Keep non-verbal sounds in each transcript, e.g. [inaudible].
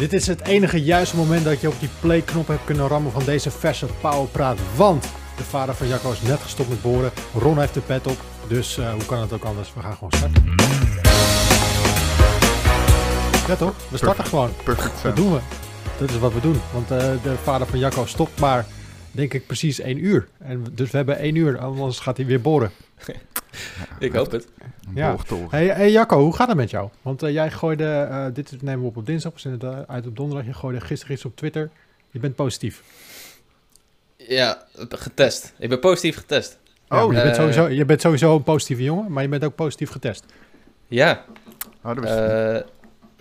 Dit is het enige juiste moment dat je op die play-knop hebt kunnen rammen van deze verse Powerpraat. Want de vader van Jacco is net gestopt met boren. Ron heeft de pet op. Dus uh, hoe kan het ook anders? We gaan gewoon starten. Ja toch? We starten Perfect. gewoon. Perfect. Dat doen we. Dat is wat we doen. Want uh, de vader van Jacco stopt maar, denk ik, precies één uur. En dus we hebben één uur, anders gaat hij weer boren. [laughs] Ik hoop het. Ja. Hey, hey Jacco, hoe gaat het met jou? Want uh, jij gooide, uh, dit nemen we op op dinsdag, we zenden het uit op donderdag. Je gooide gisteren iets op Twitter. Je bent positief. Ja, getest. Ik ben positief getest. Ja, Oh, je, bent eh, sowieso, je bent sowieso een positieve jongen, maar je bent ook positief getest. Ja, Oh, dat eh,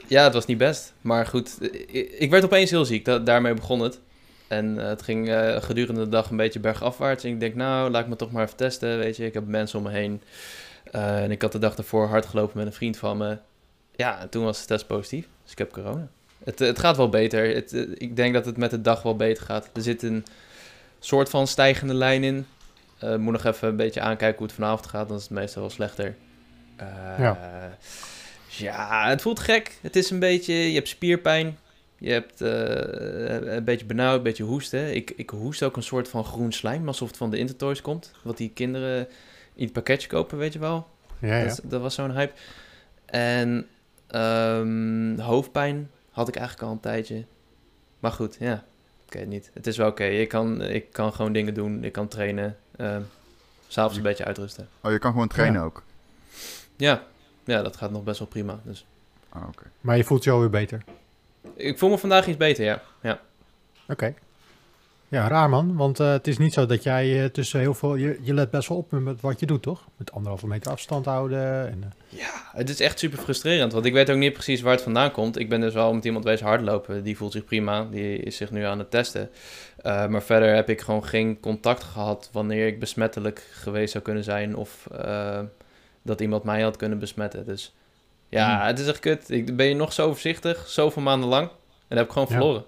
ja, het was niet best. Maar goed, ik, ik werd opeens heel ziek. Da- daarmee begon het. En eh, het ging eh, gedurende de dag een beetje bergafwaarts. En ik denk, nou, laat ik me toch maar even testen. Weet je, ik heb mensen om me heen. Eh, en ik had de dag daarvoor hard gelopen met een vriend van me. Ja, en toen was de test positief. Dus ik heb corona. Het, het gaat wel beter. Het, ik denk dat het met de dag wel beter gaat. Er zit een soort van stijgende lijn in. Moet nog even een beetje aankijken hoe het vanavond gaat. Dan is het meestal wel slechter. Ja. ja, het voelt gek. Het is een beetje... Je hebt spierpijn. Je hebt eh, een beetje benauwd, een beetje hoesten. Ik, ik hoest ook een soort van groen slijm, alsof het van de Intertoys komt. Wat die kinderen in het pakketje kopen, weet je wel. Ja, ja. Dat, dat was zo'n hype. En ehm, hoofdpijn had ik eigenlijk al een tijdje. Maar goed, ja. Ik weet het niet. Het is wel oké. Ik, kan, ik kan gewoon dingen doen. Ik kan trainen. ehm S'avonds een beetje uitrusten. Oh, je kan gewoon trainen ook. Ja. ja, dat gaat nog best wel prima. Dus Oh, oké. Maar je voelt je alweer beter. Ik voel me vandaag iets beter, ja. ja. Oké. Ja, raar man, want uh, het is niet zo dat jij uh, tussen heel veel... Je, je let best wel op met wat je doet, toch? Met anderhalve meter afstand houden en... Uh... Ja, het is echt super frustrerend, want ik weet ook niet precies waar het vandaan komt. Ik ben dus wel met iemand wezen hardlopen, die voelt zich prima, die is zich nu aan het testen. Maar verder heb ik gewoon geen contact gehad wanneer ik besmettelijk geweest zou kunnen zijn of dat iemand mij had kunnen besmetten. Dus ja, hmm. het is echt kut. Ik ben je nog zo voorzichtig, zoveel maanden lang, en dat heb ik gewoon ja. verloren.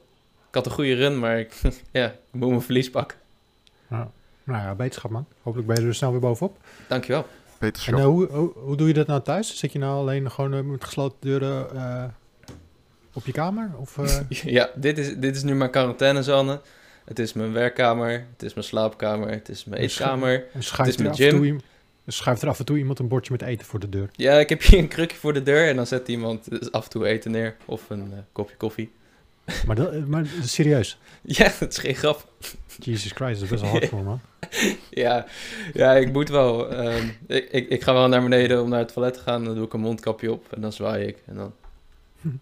Ik had een goede run, maar ik, [laughs] ja, ik moet mijn verlies pakken. Ja. Nou ja, beterschap man. Hopelijk ben je er snel weer bovenop. Dankjewel. Beterschap. En uh, hoe, hoe, hoe, doe je dat nou thuis? Zit je nou alleen gewoon uh, met gesloten deuren uh, op je kamer? Of, uh? [laughs] ja, dit is, dit is nu mijn quarantainezone. Het is mijn werkkamer, het is mijn slaapkamer, het is mijn eetkamer, het is mijn gym. Toe, schuift er af en toe iemand een bordje met eten voor de deur. Ja, ik heb hier een krukje voor de deur en dan zet iemand dus af en toe eten neer of een uh, kopje koffie. [laughs] Maar, dat, maar serieus? Ja, dat is geen grap. Jesus Christ, dat is best wel [laughs] hard voor man. ja, ja, ik moet wel. Um, ik, ik, ik ga wel naar beneden om naar het toilet te gaan. Dan doe ik een mondkapje op en dan zwaai ik. En dan... [laughs]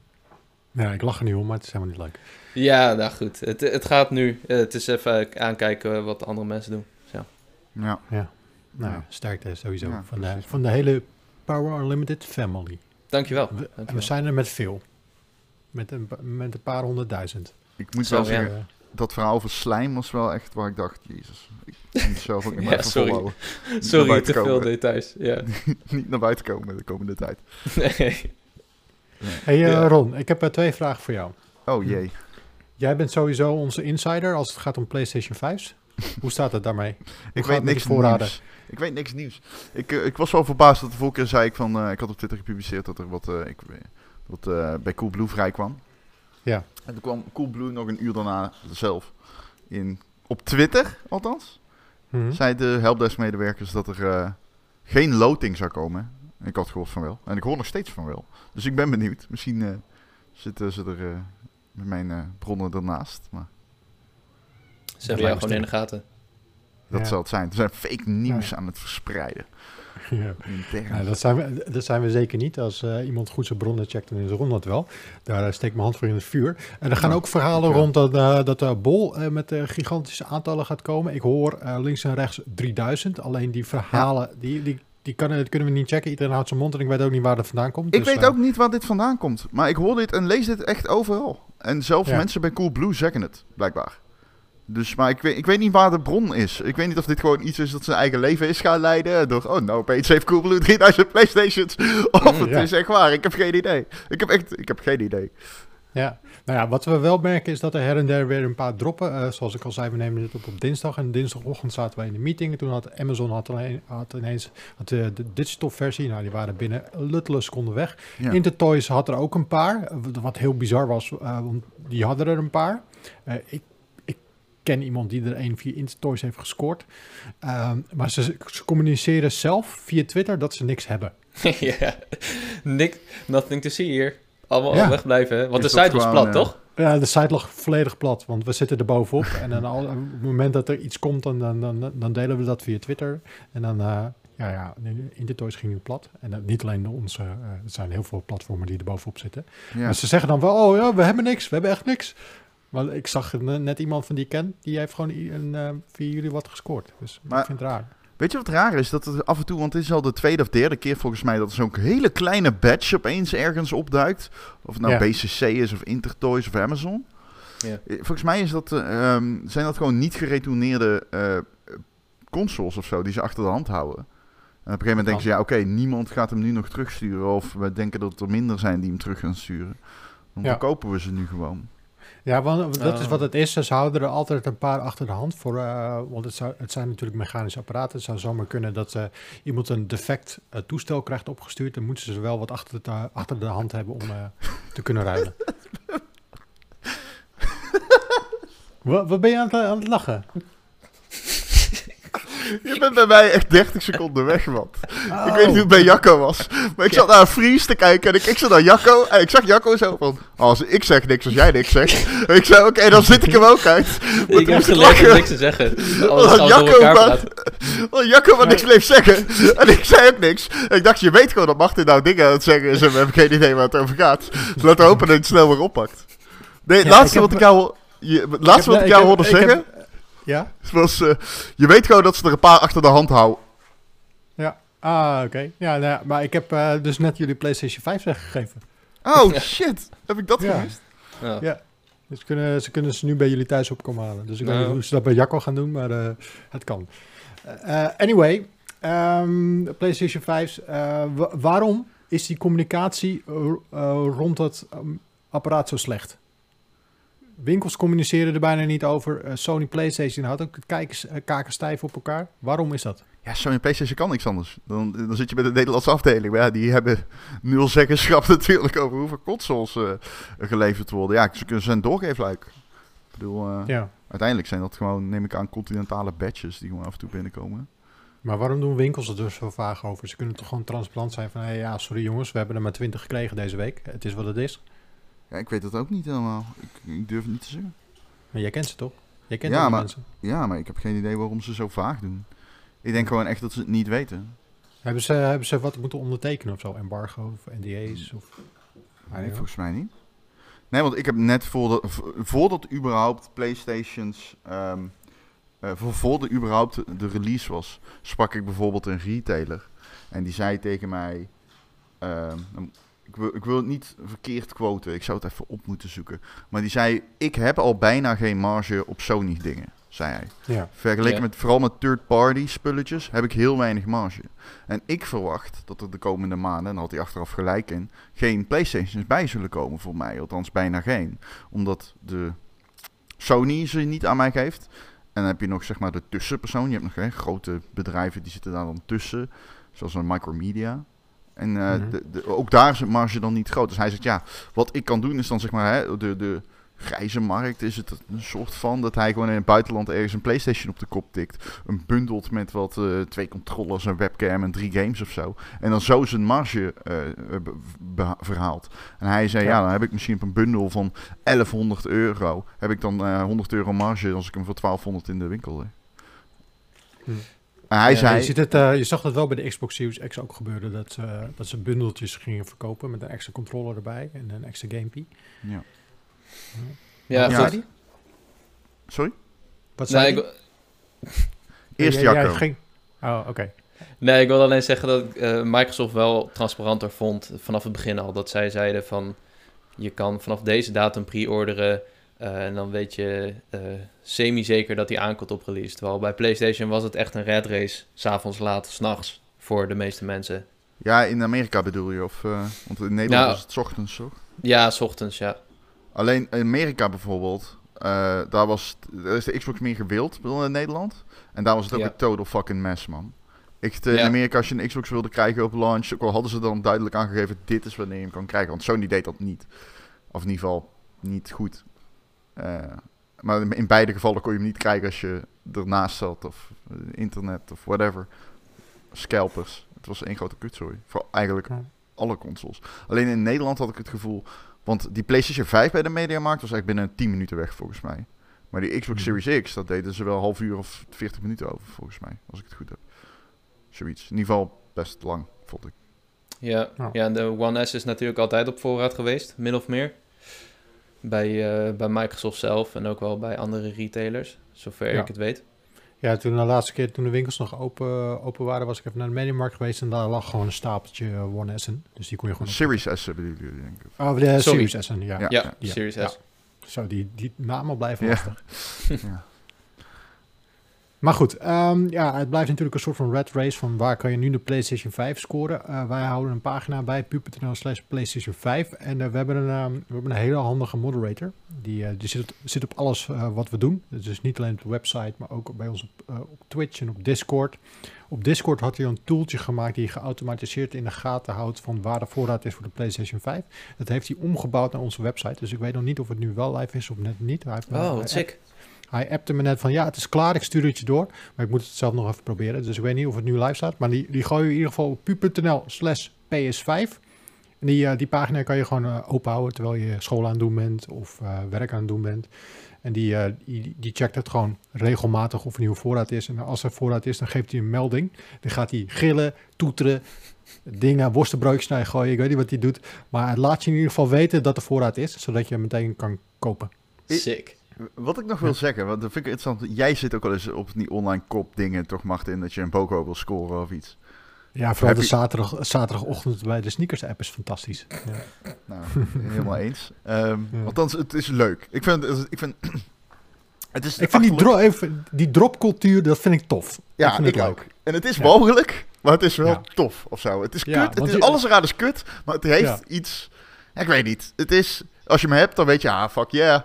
Ja, ik lach er niet om, maar het is helemaal niet leuk. Ja, nou goed. Het, het gaat nu. Uh, het is even aankijken wat de andere mensen doen. Ja. Ja. ja. Nou, ja. sterkte sowieso. Ja, van, de, van de hele Power Unlimited family. Dankjewel. We, Dankjewel. we zijn er met veel. Met een, met een paar honderdduizend. Ik moet Zo, wel zeggen, ja. dat verhaal over slijm was wel echt waar ik dacht, jezus. Ik moet zelf ook [laughs] niet meer ja, sorry. volhouden. [laughs] Sorry, te veel details. Ja. [laughs] niet naar buiten komen de komende tijd. Nee. Hey uh, ja. Ron, ik heb uh, twee vragen voor jou. Oh jee. Jij bent sowieso onze insider als het gaat om PlayStation 5's. Hoe staat het daarmee? ik weet niks nieuws. Ik weet niks nieuws. Ik, uh, ik was wel verbaasd dat de vorige keer zei ik van... Uh, ik had op Twitter gepubliceerd dat er wat, uh, ik, wat uh, bij Coolblue vrij kwam. Ja. En toen kwam Coolblue nog een uur daarna zelf in... Op Twitter, althans. Mm-hmm. Zei de helpdesk-medewerkers dat er uh, geen loading zou komen. Ik had gehoord van wel. En ik hoor nog steeds van wel. Dus ik ben benieuwd. Misschien uh, zitten ze er uh, met mijn uh, bronnen ernaast. Maar... Ze hebben jou gewoon in de gaten. Dat ja. zal het zijn. Er zijn fake nieuws ja. aan het verspreiden. [laughs] Ja. ja. dat, zijn we, dat zijn we zeker niet. Als uh, iemand goed zijn bronnen checkt, dan is Ron dat wel. Daar uh, steek mijn hand voor in het vuur. En er gaan ook verhalen rond dat, uh, dat de Bol met gigantische aantallen gaat komen. Ik hoor links en rechts 3000. Alleen die verhalen, die, die, die kan, kunnen we niet checken. Iedereen houdt zijn mond en ik weet ook niet waar dat vandaan komt. Ik dus, weet ook niet waar dit vandaan komt. Maar ik hoor dit en lees dit echt overal. En zelfs mensen bij Coolblue zeggen het, blijkbaar. Dus, maar ik weet, ik weet niet waar de bron is. Ik weet niet of dit gewoon iets is dat zijn eigen leven is gaan leiden. Door, oh nou, opeens heeft Coolblue 3000 [laughs] Playstations. [laughs] Of mm, het ja. is echt waar. Ik heb geen idee. Ik heb echt, ik heb geen idee. Ja, nou ja, wat we wel merken is dat er her en der weer een paar droppen. Uh, zoals ik al zei, we nemen dit op op dinsdag. En dinsdagochtend zaten wij in de meeting. En toen had Amazon had, alleen, had ineens had de, de digital versie. Nou, die waren binnen luttele seconden weg. Ja. Intertoys had er ook een paar. Wat heel bizar was, uh, want die hadden er een paar. Uh, ik ken iemand die er een via Intertoys heeft gescoord. Ehm, maar ze, ze communiceren zelf via Twitter dat ze niks hebben. [laughs] ja, Nick, nothing to see here. Allemaal ja. wegblijven. Want de site was plat, toch? Ja, de site lag volledig plat, want we zitten er bovenop. en dan al, op het moment dat er iets komt, dan, dan, dan, dan delen we dat via Twitter. En dan, uh, ja, ja, Intertoys ging nu plat. En uh, niet alleen onze, uh, er zijn heel veel platformen die er bovenop zitten. Ja. Maar ze zeggen dan wel, oh ja, we hebben niks, we hebben echt niks. Maar ik zag net iemand van die ken, die heeft gewoon een, via jullie wat gescoord. Dus maar, ik vind het raar. Weet je wat raar is? Dat het af en toe, want het is al de tweede of derde keer volgens mij dat er zo'n hele kleine badge opeens ergens opduikt. Of het nou BCC is of Intertoys of Amazon. Ja. Eh, volgens mij is dat, uh, zijn dat gewoon niet geretourneerde uh, consoles of zo die ze achter de hand houden. En op een gegeven moment denken ze, ja oké, niemand gaat hem nu nog terugsturen. Of we denken dat er minder zijn die hem terug gaan sturen. Dan ja. kopen we ze nu gewoon. Ja, want dat is wat het is. Ze houden er altijd een paar achter de hand voor. Uh, want het, zou, het zijn natuurlijk mechanische apparaten. Het zou zomaar kunnen dat uh, iemand een defect uh, toestel krijgt opgestuurd. Dan moeten ze wel wat achter de, achter de hand hebben om te kunnen ruilen. [laughs] wat, wat ben je aan het, aan het lachen? [laughs] Je bent bij mij echt 30 seconden weg, man. Ik weet niet hoe het bij Jacco was. Maar ik zat naar een Fries te kijken en ik, ik zat naar Jacco. En ik zag Jacco zo van, als ik zeg niks als jij niks zegt. En ik zei, oké, dan zit ik hem ook uit. Maar ik heb geleerd om niks te zeggen. [laughs] Want Jacco, maar, Jacco maar niks bleef zeggen. En ik zei ook niks. En ik dacht, je weet gewoon dat Martin nou dingen aan het zeggen is. En we hebben geen idee waar het over gaat. Dus laten we hopen dat hij het snel weer oppakt. Nee, laatste wat ik jou... Je, laatste wat ik jou hoorde zeggen... Ja? Was, uh, je weet gewoon dat ze er een paar achter de hand houden. Ja, ah, oké. Ja, nou ja, maar ik heb uh, dus net jullie PlayStation 5 weggegeven. Oh, [laughs] shit. Heb ik dat ja. gemist? Ja. ja. Dus kunnen, ze kunnen ze nu bij jullie thuis opkomen halen. Dus ik weet niet hoe ze dat bij Jacco gaan doen, maar uh, het kan. anyway, um, PlayStation 5. waarom is die communicatie rond dat um, apparaat zo slecht? Winkels communiceren er bijna niet over. Uh, Sony PlayStation houdt ook kijkers, uh, kaken stijf op elkaar. Waarom is dat? Ja, Sony PlayStation kan niks anders. Dan, dan zit je bij de Nederlandse afdeling. Maar ja, die hebben nul zeggenschap [laughs] natuurlijk over hoeveel consoles uh, geleverd worden. Ja, ze kunnen zijn doorgeefluik. Ik bedoel, ja. uiteindelijk zijn dat gewoon, neem ik aan, continentale badges die gewoon af en toe binnenkomen. Maar waarom doen winkels er dus zo vaag over? Ze kunnen toch gewoon transparant zijn van... Hey, ja, sorry jongens, we hebben er maar 20 gekregen deze week. Het is wat het is. Ja, ik weet dat ook niet helemaal. Ik, ik durf het niet te zeggen. Maar jij kent ze toch? Jij kent ja, maar, mensen. Ja, maar ik heb geen idee waarom ze zo vaag doen. Ik denk gewoon echt dat ze het niet weten. Hebben ze, hebben ze wat moeten ondertekenen of zo? Embargo of NDA's? Of... Nee, volgens mij niet. Nee, want ik heb net voordat, voordat überhaupt PlayStations... Um, uh, voordat überhaupt de release was, sprak ik bijvoorbeeld een retailer. En die zei tegen mij... Uh, ik wil, ik wil het niet verkeerd quoten. Ik zou het even op moeten zoeken. Maar die zei: Ik heb al bijna geen marge op Sony dingen. Zei hij. Ja. Vergeleken met vooral met third-party spulletjes heb ik heel weinig marge. En ik verwacht dat er de komende maanden, en had hij achteraf gelijk in, geen PlayStations bij zullen komen voor mij. Althans, bijna geen. Omdat de Sony ze niet aan mij geeft. En dan heb je nog zeg maar de tussenpersoon. Je hebt nog hè, grote bedrijven die zitten daar dan tussen. Zoals een Micromedia. En uh, de, de, ook daar is het marge dan niet groot. Dus hij zegt, ja, wat ik kan doen is dan zeg maar hè, de, de grijze markt is het een soort van dat hij gewoon in het buitenland ergens een PlayStation op de kop tikt. Een bundelt met wat uh, twee controllers, een webcam en drie games of zo. En dan zo zijn marge uh, verhaalt. En hij zei, ja. dan heb ik misschien op een bundel van 1100 euro, heb ik dan 100 euro marge als ik hem voor 1200 in de winkel leg. Hm hij zei... Je, ziet het, uh, je zag dat wel bij de Xbox Series X ook gebeuren. Dat, uh, dat ze bundeltjes gingen verkopen met een extra controller erbij en een extra gamepie. Ja. Ja, ja. ja. Sorry? Wat zei nee, ik... [laughs] Eerst ja, Jacco. ging... Oh, oké. Nee, ik wil alleen zeggen dat ik uh, Microsoft wel transparanter vond vanaf het begin al. Dat zij zeiden van, je kan vanaf deze datum pre-orderen uh, en dan weet je uh, semi-zeker dat hij aankomt op release. Terwijl bij PlayStation was het echt een red race, s'avonds laat, s'nachts, voor de meeste mensen. Ja, in Amerika bedoel je? Of, uh, want in Nederland nou, is het ochtends, toch? Ja, s ochtends, ja. Alleen in Amerika bijvoorbeeld, uh, daar, was, daar is de Xbox meer gewild dan in Nederland. En daar was het ook een total fucking mess, man. Ik, in Amerika, als je een Xbox wilde krijgen op launch, ook al hadden ze dan duidelijk aangegeven, dit is wanneer je hem kan krijgen. Want Sony deed dat niet. Of in ieder geval niet goed. Uh, maar in beide gevallen kon je hem niet krijgen als je ernaast zat of internet of whatever. Scalpers. Het was één grote kutzooi. Voor eigenlijk alle consoles. Alleen in Nederland had ik het gevoel... Want die PlayStation 5 bij de Mediamarkt was echt binnen 10 minuten weg volgens mij. Maar die Xbox mhm. Series X, dat deden ze wel half uur of 40 minuten over volgens mij. Als ik het goed heb. Zoiets. In ieder geval best lang, vond ik. Ja, ja en de One S is natuurlijk altijd op voorraad geweest, min of meer. Bij, uh, bij Microsoft zelf en ook wel bij andere retailers, zover ik het weet. Ja, toen de laatste keer toen de winkels nog open, open waren, was ik even naar de Mediamarkt geweest en daar lag gewoon een stapeltje One S'en. Dus die kon je gewoon... Series S bedoel je, denk ik. Oh, de Series S'en, ja. Ja, ja, ja. Series S. Zo, die, die namen blijven lastig. ja. [laughs] Maar goed, um, ja, het blijft natuurlijk een soort van red race van waar kan je nu de PlayStation 5 scoren. Uh, wij houden een pagina bij pu.nl slash PlayStation 5 en uh, we, hebben een, um, we hebben een hele handige moderator. Die, uh, die zit, zit, op alles wat we doen. Dus niet alleen op de website, maar ook bij ons op, op, Twitch en op Discord. Op Discord had hij een tooltje gemaakt die geautomatiseerd in de gaten houdt van waar de voorraad is voor de PlayStation 5. Dat heeft hij omgebouwd naar onze website. Dus ik weet nog niet of het nu wel live is of net niet. Hij heeft oh, wat sick. Hij appte me net van ja, het is klaar, ik stuur het je door. Maar ik moet het zelf nog even proberen. Dus ik weet niet of het nu live staat. Maar die, die gooi je in ieder geval op pu.nl slash ps5. En die, uh, die pagina kan je gewoon uh, open houden terwijl je school aan het doen bent of uh, werk aan het doen bent. En die, die, die, checkt het gewoon regelmatig of er nieuwe voorraad is. En als er voorraad is, dan geeft hij een melding. Dan gaat hij gillen, toeteren, dingen, worstenbroodjes naar gooien. Ik weet niet wat hij doet. Maar het laat je in ieder geval weten dat er voorraad is, zodat je meteen kan kopen. Sick. Wat ik nog wil zeggen, want dat vind ik interessant. Jij zit ook wel eens op die online kop dingen toch, in dat je een Boko wil scoren of iets. Ja, vooral de zaterdag, zaterdagochtend bij de sneakers app is fantastisch. Ja. Nou, helemaal [laughs] eens. Um, Althans, het is leuk. Ik vind, ik vind, [clears throat] het is ik vind die, dro die dropcultuur, dat vind ik tof. Ja, ik, ik ook. En het is mogelijk, maar het is wel tof of zo. Het is kut. Het is, alles eraan is kut, maar het heeft iets... Ik weet niet. Het is... Als je me hebt, dan weet je, ah, fuck yeah.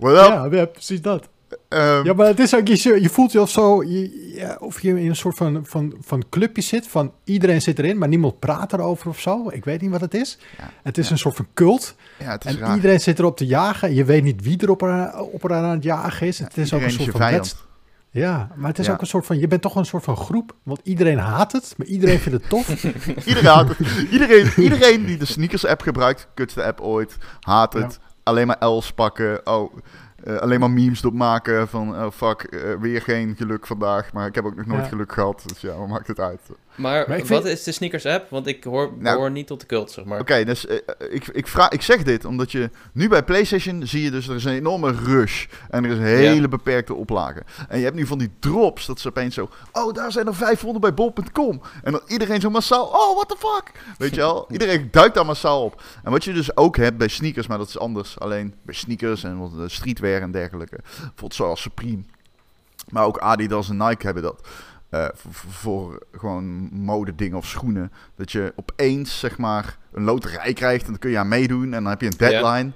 Ja, ja, precies dat. Um, ja, maar het is ook, je, je voelt je of zo, je, ja, of je in een soort van, van, van clubje zit, van iedereen zit erin, maar niemand praat erover of zo. Ik weet niet wat het is. Ja, het is een soort van cult. Ja, het is en iedereen zit erop te jagen. Je weet niet wie er op, op aan het jagen is. het is ook een soort van Ja, maar het is ook een soort van, je bent toch een soort van groep, want iedereen haat het, maar iedereen vindt het tof. [laughs] iedereen haat het. Iedereen, iedereen die de sneakers app gebruikt, kutste app ooit, haat het alleen maar Els pakken. Oh, uh, alleen maar memes op maken van oh fuck, uh, weer geen geluk vandaag. Maar ik heb ook nog nooit geluk gehad. Dus ja, wat maakt het uit? Maar, wat is de sneakers app? Want ik hoor, nou, hoor niet tot de cult, zeg maar. Oké, dus uh, ik, ik, vraag, ik zeg dit omdat je nu bij PlayStation zie je dus er is een enorme rush. En er is een hele beperkte oplage. En je hebt nu van die drops dat ze opeens zo... Oh, daar zijn er 500 bij bol.com. En dan iedereen zo massaal... Oh, what the fuck? Weet je wel? [laughs] iedereen duikt daar massaal op. En wat je dus ook hebt bij sneakers, maar dat is anders. Alleen bij sneakers en wat streetwear en dergelijke. Bijvoorbeeld zoals Supreme. Maar ook Adidas en Nike hebben dat. Uh, voor, gewoon mode dingen of schoenen. Dat je opeens zeg maar een loterij krijgt en dan kun je aan meedoen en dan heb je een deadline.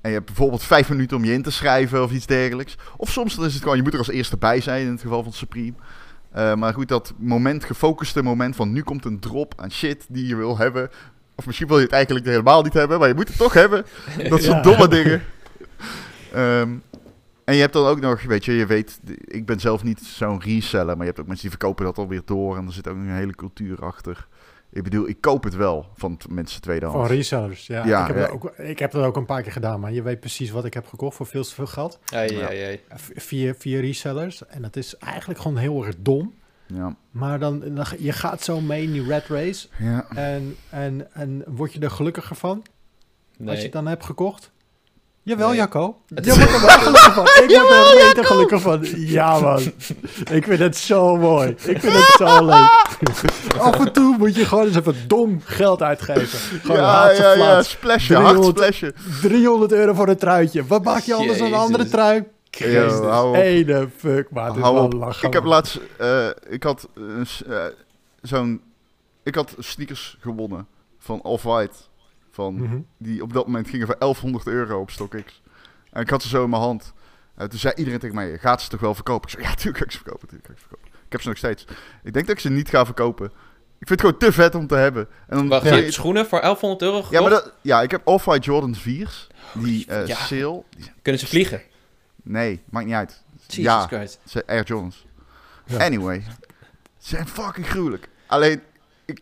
En je hebt bijvoorbeeld vijf minuten om je in te schrijven of iets dergelijks. Of soms dan is het gewoon, je moet er als eerste bij zijn in het geval van Supreme. Uh, maar goed, dat moment, gefocuste moment van nu komt een drop aan shit die je wil hebben. Of misschien wil je het eigenlijk helemaal niet hebben, maar je moet het toch hebben. [laughs] Dat soort domme dingen. Um, [laughs] En je hebt dan ook nog, weet je, je weet, ik ben zelf niet zo'n reseller, maar je hebt ook mensen die verkopen dat alweer door en er zit ook een hele cultuur achter. Ik bedoel, ik koop het wel van mensen tweedehands. Van resellers, ja. ja ik, heb ja. Ook, ik heb dat ook een paar keer gedaan, maar je weet precies wat ik heb gekocht voor veel te veel geld. Ja, ja, ja. Via, via resellers. En dat is eigenlijk gewoon heel erg dom. Ja. Maar dan, dan, je gaat zo mee in die red race. Ja. En, en, en word je er gelukkiger van? Nee. Als je het dan hebt gekocht? Jawel, nee. Jacco. Je wordt er wel gelukkig van. Ik word er beter gelukkig van. Ja, man. Ik vind het zo mooi. Ik vind het zo leuk. [laughs] Af en toe moet je gewoon eens even dom geld uitgeven. Gewoon ja, ja, ja. Splashen, 300, 300 euro voor een truitje. Wat maak je anders dan een andere trui? Yo, Ene fuck, maar dit lachen. Ik heb laatst... Uh, ik had uh, zo'n... Ik had sneakers gewonnen van Off-White. Van, mhm. Die op dat moment gingen voor 1100 euro op StockX. En ik had ze zo in mijn hand. En toen zei iedereen tegen mij, gaat ze toch wel verkopen? Ik zei, ja, natuurlijk ga ik ze verkopen. Natuurlijk ga ik ze verkopen. Ik heb ze nog steeds. Ik denk dat ik ze niet ga verkopen. Ik vind het gewoon te vet om te hebben. En dan Wacht, je hebt schoenen voor 1100 euro gekocht? Ja, maar dat, ja ik heb Off-White Jordan 4's. Die uh, ja. sale. Kunnen ze vliegen? Nee, maakt niet uit. Jesus ja, Christ. Ze Air Jordans. Anyway. Ze zijn fucking gruwelijk. Alleen, ik...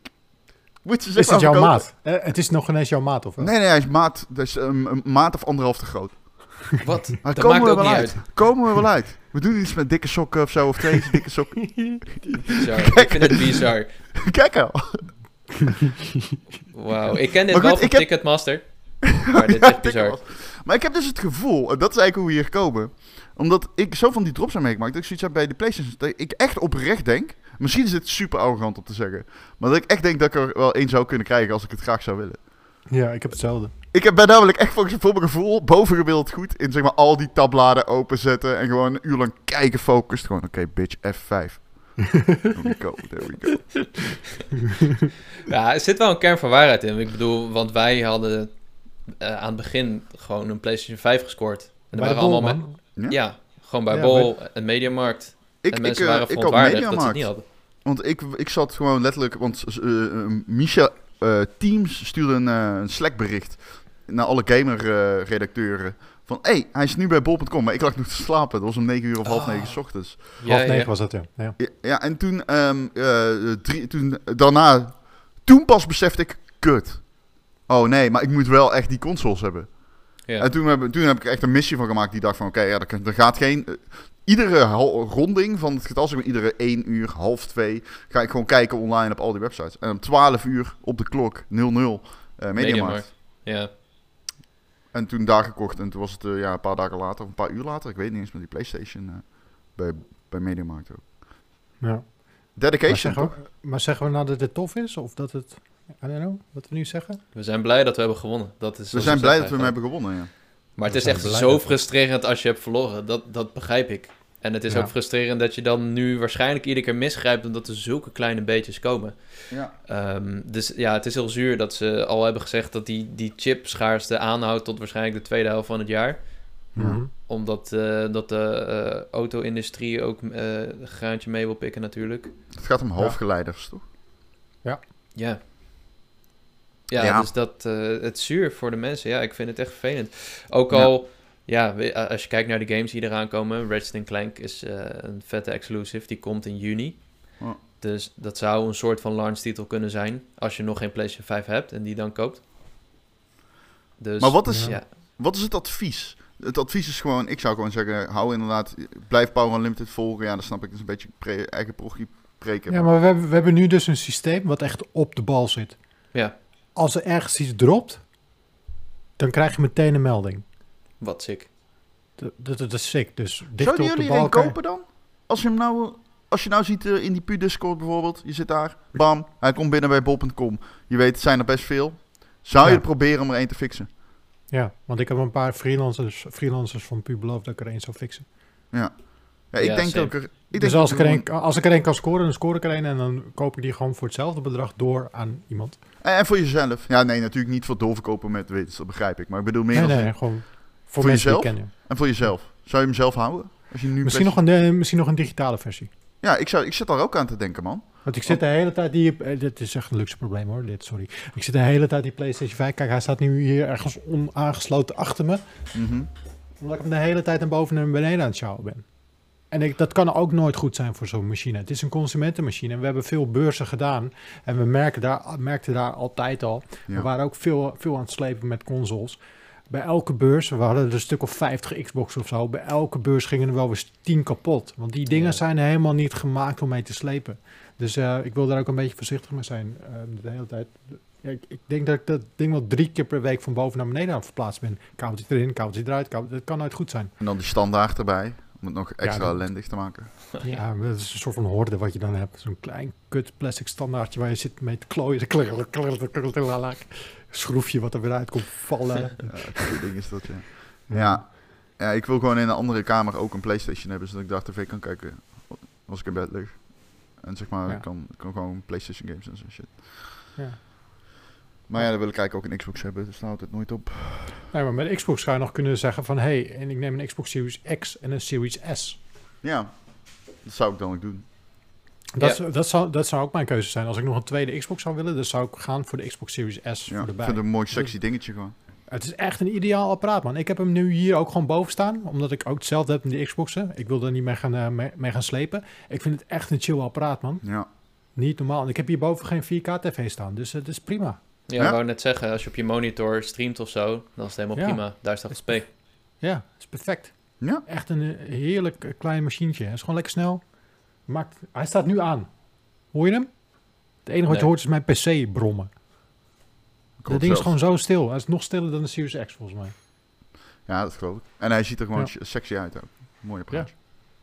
Moet ze is het jouw maat? Eh, het is nog ineens jouw maat, of wel? Nee, nee, hij is maat. Dus um, een maat of anderhalf te groot. [laughs] Wat? Maar dat maakt ook niet uit. Komen we wel uit. We doen iets met dikke sokken of zo, of twee [laughs] [laughs] dikke sokken. bizar. Ik vind het bizar. Kijk al. Wauw, ik ken dit wel van Ticketmaster. Maar dit is bizar. Maar ik heb dus het gevoel, en dat is eigenlijk hoe we hier komen. Omdat ik zo van die drops heb meegemaakt, dat ik zoiets heb bij de PlayStation. Dat ik echt oprecht denk, misschien is het super arrogant om te zeggen. Maar dat ik echt denk dat ik er wel één zou kunnen krijgen als ik het graag zou willen. Ja, ik heb hetzelfde. Ik heb, ben namelijk echt volgens voor mijn gevoel bovengemiddeld goed in zeg maar al die tabbladen openzetten en gewoon een uur lang kijken focust. Gewoon, oké, bitch, F5. [laughs] there we go, there we go. ja, er zit wel een kern van waarheid in. Ik bedoel, want wij hadden uh, aan het begin gewoon een PlayStation 5 gescoord. En bij waren allemaal met, ja? gewoon bij ja, Bol en Mediamarkt. Ik, en mensen ik, uh, waren verontwaardigd dat ze het niet hadden. Want ik, ik zat gewoon letterlijk, want uh, Michel Teams stuurde een, een Slack bericht naar alle gamer-redacteuren. Van, hé, hey, hij is nu bij bol.com, maar ik lag nog te slapen. Dat was om 9 uur of half oh. negen s ochtends. half negen ja. was dat, ja. ja. Ja, en toen, um, drie, toen, daarna, toen pas besefte ik, kut. Oh nee, maar ik moet wel echt die consoles hebben. Ja. En toen heb, toen heb ik echt een missie van gemaakt die dacht van, oké, ja, er, gaat geen... Iedere ronding van het getal, zeg maar, iedere 1 uur, half 2, ga ik gewoon kijken online op al die websites. En om 12 uur op de klok, 00, uh, Mediamarkt. Ja. En toen daar gekocht en toen was het uh, ja, een paar dagen later, of een paar uur later, ik weet niet eens, met die PlayStation uh, bij, bij Mediamarkt ook. Ja. Dedication, maar zeggen, we, maar zeggen we nou dat het tof is of dat het... I don't know, wat we nu zeggen. We zijn blij dat we hebben gewonnen. Dat is we zijn blij dat we hem hebben gewonnen, ja. Maar het is echt zo frustrerend als je hebt verloren. Dat, dat begrijp ik. En het is ook frustrerend dat je dan nu waarschijnlijk iedere keer misgrijpt... omdat er zulke kleine beetjes komen. Ja. Um, dus ja, het is heel zuur dat ze al hebben gezegd... dat die, die chipschaarste aanhoudt tot waarschijnlijk de tweede helft van het jaar. Mm Omdat uh, dat de uh, auto-industrie ook uh, een graantje mee wil pikken natuurlijk. Het gaat om halfgeleiders, toch? Ja. Ja. Ja, dus dat, uh, het zuur voor de mensen. Ja, ik vind het echt vervelend. Ook al, ja, als je kijkt naar de games die eraan komen. Ratchet Clank is uh, een vette exclusive. Die komt in juni. Dus dat zou een soort van launch titel kunnen zijn. Als je nog geen PlayStation 5 hebt en die dan koopt. Dus, maar wat is, ja. wat is het advies? Het advies is gewoon, ik zou gewoon zeggen, hou inderdaad, blijf Power Unlimited volgen. Ja, dan snap ik, dat is een beetje pre, eigen progie preken. Ja, maar we hebben, we hebben nu dus een systeem wat echt op de bal zit. Ja als er ergens iets dropt, dan krijg je meteen een melding. Wat sick. Dat, dat, is sick. Dus Zouden jullie een kopen dan? Als je hem nou, als je nou ziet uh, in die pu Discord bijvoorbeeld, je zit daar, bam, hij komt binnen bij bol.com. Je weet, het zijn er best veel. Zou je proberen om er één te fixen? Ja, want ik heb een paar freelancers, freelancers van pu beloofd dat ik er één zou fixen. Ja. Ja, ik denk ook er. Ik dus als ik, er een, als ik er een kan scoren, dan score ik er een en dan koop ik die gewoon voor hetzelfde bedrag door aan iemand. En voor jezelf. Ja, nee, natuurlijk niet voor doorverkopen met wits, dat begrijp ik. Maar ik bedoel meer. Nee, nee, gewoon voor, voor jezelf. En voor jezelf. Zou je hem zelf houden? Als je nu misschien, nog een, uh, misschien nog een digitale versie. Ja, ik, zou, ik zit daar ook aan te denken, man. Want ik zit de hele tijd die... Uh, dit is echt een luxe probleem hoor, dit, sorry. Ik zit de hele tijd die PlayStation 5... Kijk, hij staat nu hier ergens onaangesloten achter me. Mm Omdat ik hem de hele tijd naar boven en beneden aan het sjouwen ben. En ik, dat kan ook nooit goed zijn voor zo'n machine. Het is een consumentenmachine. En we hebben veel beurzen gedaan. En we merken daar, merkten daar altijd al. We waren ook veel, veel aan het slepen met consoles. Bij elke beurs, we hadden er een stuk of 50 Xbox of zo. Bij elke beurs gingen er wel eens 10 kapot. Want die dingen zijn helemaal niet gemaakt om mee te slepen. Dus uh, ik wil daar ook een beetje voorzichtig mee zijn. Uh, de hele tijd. ik, ik, denk dat ik dat ding wel drie keer per week van boven naar beneden aan het verplaatsen ben. Kabeltje erin, kabeltje eruit. Kabeltje, dat kan nooit goed zijn. En dan die standaard erbij. Om het nog extra ja, ellendig te maken. [laughs] Ja, dat is een soort van horde wat je dan hebt. Zo'n klein kut plastic standaardje waar je zit mee te klooien. Schroefje wat er weer uit komt vallen. [laughs] ja, ding is dat, ja. ja. Ja, ik wil gewoon in een andere kamer ook een Playstation hebben, zodat ik daar tv kan kijken als ik in bed lig. En zeg maar, ik kan, kan gewoon Playstation games en zo shit. Ja. Maar ja, dan wil ik eigenlijk ook een Xbox hebben, dus houdt het nooit op. Nee, maar met de Xbox zou je nog kunnen zeggen van... hé, hey, en ik neem een Xbox Series X en een Series S. Ja, dat zou ik dan ook doen. Dat, dat, zou, dat zou ook mijn keuze zijn. Als ik nog een tweede Xbox zou willen, dan zou ik gaan voor de Xbox Series S Ja, voor ik de vind het een mooi sexy dingetje gewoon. Het is echt een ideaal apparaat, man. Ik heb hem nu hier ook gewoon boven staan, omdat ik ook hetzelfde heb met die Xboxen. Ik wil er niet mee gaan, eh, mee, mee gaan slepen. Ik vind het echt een chill apparaat, man. Ja. Niet normaal. En ik heb hierboven geen 4K-tv staan, dus het is prima. Ja, Ja? ik wou net zeggen, als je op je monitor streamt of zo, dan is het helemaal Ja. prima. Daar staat het spek. Ja, het is perfect. Ja? Echt een heerlijk eh, klein machientje. Het is gewoon lekker snel. Maakt, hij staat nu aan. Hoor je hem? Het enige wat je hoort is mijn PC brommen. Dat ding is gewoon zo stil. Hij is nog stiller dan de Series X, volgens mij. Ja, dat geloof ik. En hij ziet er gewoon Ja. sexy uit ook. Mooi apparaatje.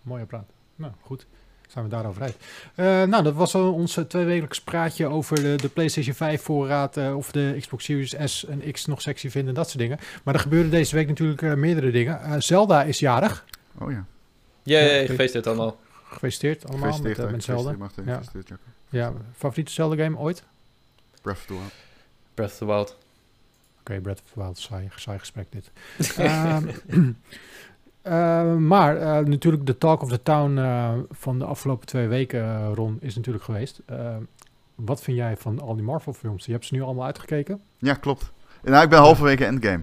Mooi apparaat. Nou, goed. Zijn we daarover uit. Eh, nou, dat was al ons eh, tweewekelijks praatje over de, de PlayStation 5 voorraad. eh, of de Xbox Series S en X nog sexy vinden en dat soort dingen. Maar er gebeuren deze week natuurlijk eh, meerdere dingen. Zelda is jarig. Oh ja. Jee, Ja, gefeliciteerd allemaal. Gefeliciteerd allemaal Gefeliciteerd, met, met Zelda. Martin. Ja. Ja, favoriete Zelda game ooit? Breath of the Wild. Breath of the Wild. Oké, Breath of the Wild, saai, saai gesprek dit. [laughs] Ehm, eh, maar eh, natuurlijk de talk of the town eh, van de afgelopen twee weken, Ron, is natuurlijk geweest. Wat vind jij van al die Marvel films? Je hebt ze nu allemaal uitgekeken. Ja, klopt. Nou, ik ben halverwege Endgame.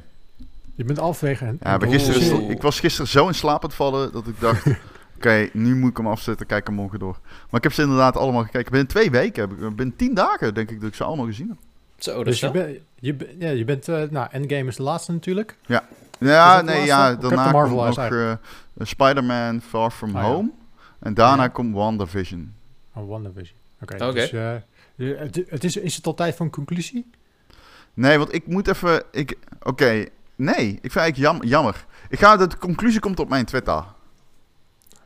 Je bent halverwege... en- Ja, maar en- gisteren, ik was gisteren zo in slaap aan het vallen dat ik dacht... [laughs] Oké, nu moet ik hem afzetten, kijk hem morgen door. Maar ik heb ze inderdaad allemaal gekeken. Binnen twee weken, heb ik, binnen tien dagen denk ik dat ik ze allemaal gezien heb. Zo, dat Dus je, bent je, ben- ja, je bent... eh, nou, Endgame is de laatste natuurlijk. Ja, De nee, ja, daarna komt nog eh, Spider-Man Far From Ah, ja. Home. En daarna Ja. komt WandaVision. Oh, WandaVision. Oké, Oké. dus... eh, je- het, het is, is het al tijd voor een conclusie? Nee, want ik moet even... Ik, Oké, nee, ik vind eigenlijk jam, jammer. Ik ga, de conclusie komt op mijn Twitter.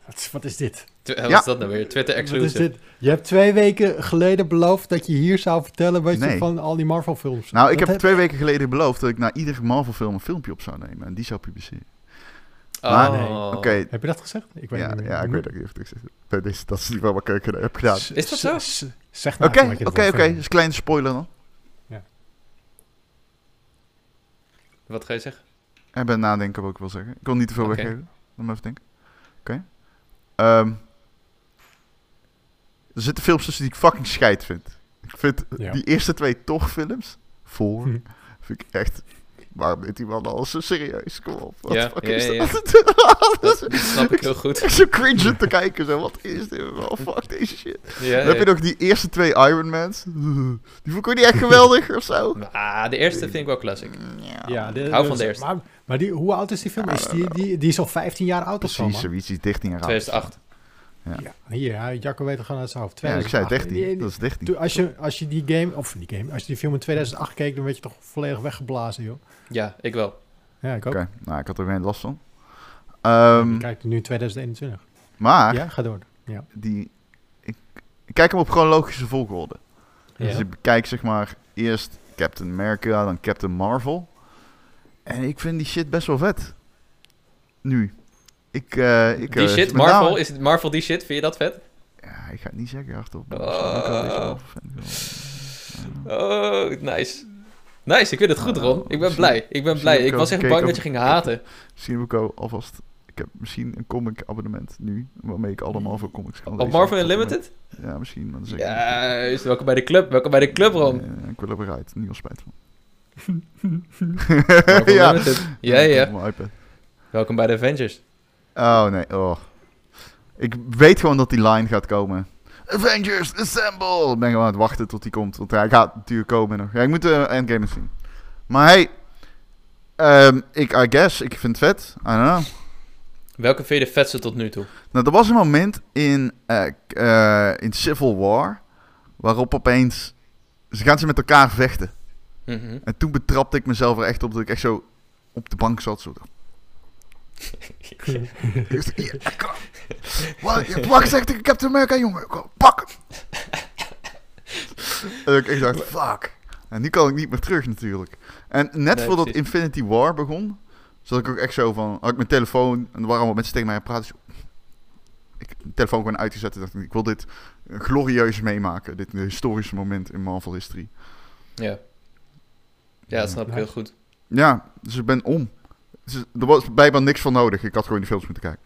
Wat, wat is dit? Tw- Wat Ja. is dat nou weer? Twitter exclusive. dit? Je hebt twee weken geleden beloofd dat je hier zou vertellen wat je Nee. van al die Marvel films... Nou, ik Dat heb twee weken geleden beloofd dat ik na iedere Marvel film een filmpje op zou nemen. En die zou publiceren. Maar- Oh. Oké, Heb je dat gezegd? Ik weet ja, niet meer. ja, ik weet ook niet of ik het gezegd heb. Nee, dit is- Dat is niet wel wat ik heb gedaan. Is dat zo? S- s- Zeg nou Oké, je oké, oké. Dus een kleine spoiler dan. Wat ga je zeggen? Ik ben nadenken wat ik wil zeggen. Ik wil niet te veel Oké. weggeven. Me even denken. Oké. Ehm, er zitten films tussen die ik fucking scheid vind. Ik vind Ja. die eerste twee toch films. Voor. Hm. Vind ik echt... Waarom neemt die man al zo serieus? Kom op. Wat Ja, de fuck ja, is ja. dat? [laughs] Dat, dat snap ik heel goed. Echt zo cringe te kijken. Zo, wat is dit? Oh, [laughs] fuck deze shit. Ja, Dan heb je nog die eerste twee Iron Mans. [laughs] Die vond ik ook niet echt geweldig of zo. Ah, de eerste vind ik wel classic. Ja, de, Hou van de eerste. Maar, maar die, hoe oud is die film? Is die, die, die is al 15 jaar oud of zo, Precies, man? zoiets. Die is 13 jaar oud. 2008. Ja, hier, ja, Jacco weet het gewoon uit zijn hoofd. Ja, ik zei 2008. 13. Die- Dat is 13. Toen- als, je, als je die game, of die game, als je die film in 2008 keek, dan werd je toch volledig weggeblazen, joh. Ja, ik wel. Ja, ik ook. Oké, nou, ik had er geen last van. Ehm, Je kijkt nu 2021. maar Ja, ga door. Ja. die, ik, ik kijk hem op chronologische volgorde. Ja. Dus ik bekijk zeg maar eerst Captain America, dan Captain Marvel. En ik vind die shit best wel vet. Nu. Ik, eh ik, Die eh, shit, met Marvel, is het Marvel die shit? Vind je dat vet? Ja, ik ga het niet zeggen maar Oh. Marvel. Oh, nice. Nice, ik vind het goed, Ron. Ik ben blij. Ik ben blij. Ik was echt bang dat je ging op- haten. Misschien heb ik al alvast... Ik heb misschien een comic abonnement nu, waarmee ik alle Marvel comics kan Op lezen. Marvel en met- Unlimited? Ja, misschien. Maar dan niet. Juist, welkom bij de club. Welkom bij de club, Ron. Ik wil er weer uit, niet al spijt van. [laughs] [laughs] Marvel ja. Ja, ja. Op. Welkom bij de Avengers. Oh nee, oh. Ik weet gewoon dat die line gaat komen. Avengers, assemble! Ik ben gewoon aan het wachten tot die komt. Want hij gaat natuurlijk komen nog. Ja, ik moet de Endgame eens zien. Maar hey, ehm, ik, I guess, ik vind het vet. I don't know. Welke vind je de vetste tot nu toe? Nou, er was een moment in, eh, eh, in Civil War waarop opeens ze gaan ze met elkaar vechten. Mhm. En toen betrapte ik mezelf er echt op dat ik echt zo op de bank zat. Zo. Ja, kom. Wat, je hebt wat gezegd tegen Captain America, jongen. Kom, pak hem. en ik echt dacht, fuck. En nu kan ik niet meer terug natuurlijk. En net Nee, voordat precies. Infinity War begon, zat ik ook echt zo van, had ik mijn telefoon, en er waren allemaal mensen tegen mij aan praten. Zo, ik heb mijn telefoon gewoon uitgezet en dacht, ik wil dit glorieus meemaken. Dit historische moment in Marvel history. Ja. Ja, dat snap ik heel goed. Ja, dus ik ben om. Dus er was bijna niks van nodig. Ik had gewoon die films moeten kijken.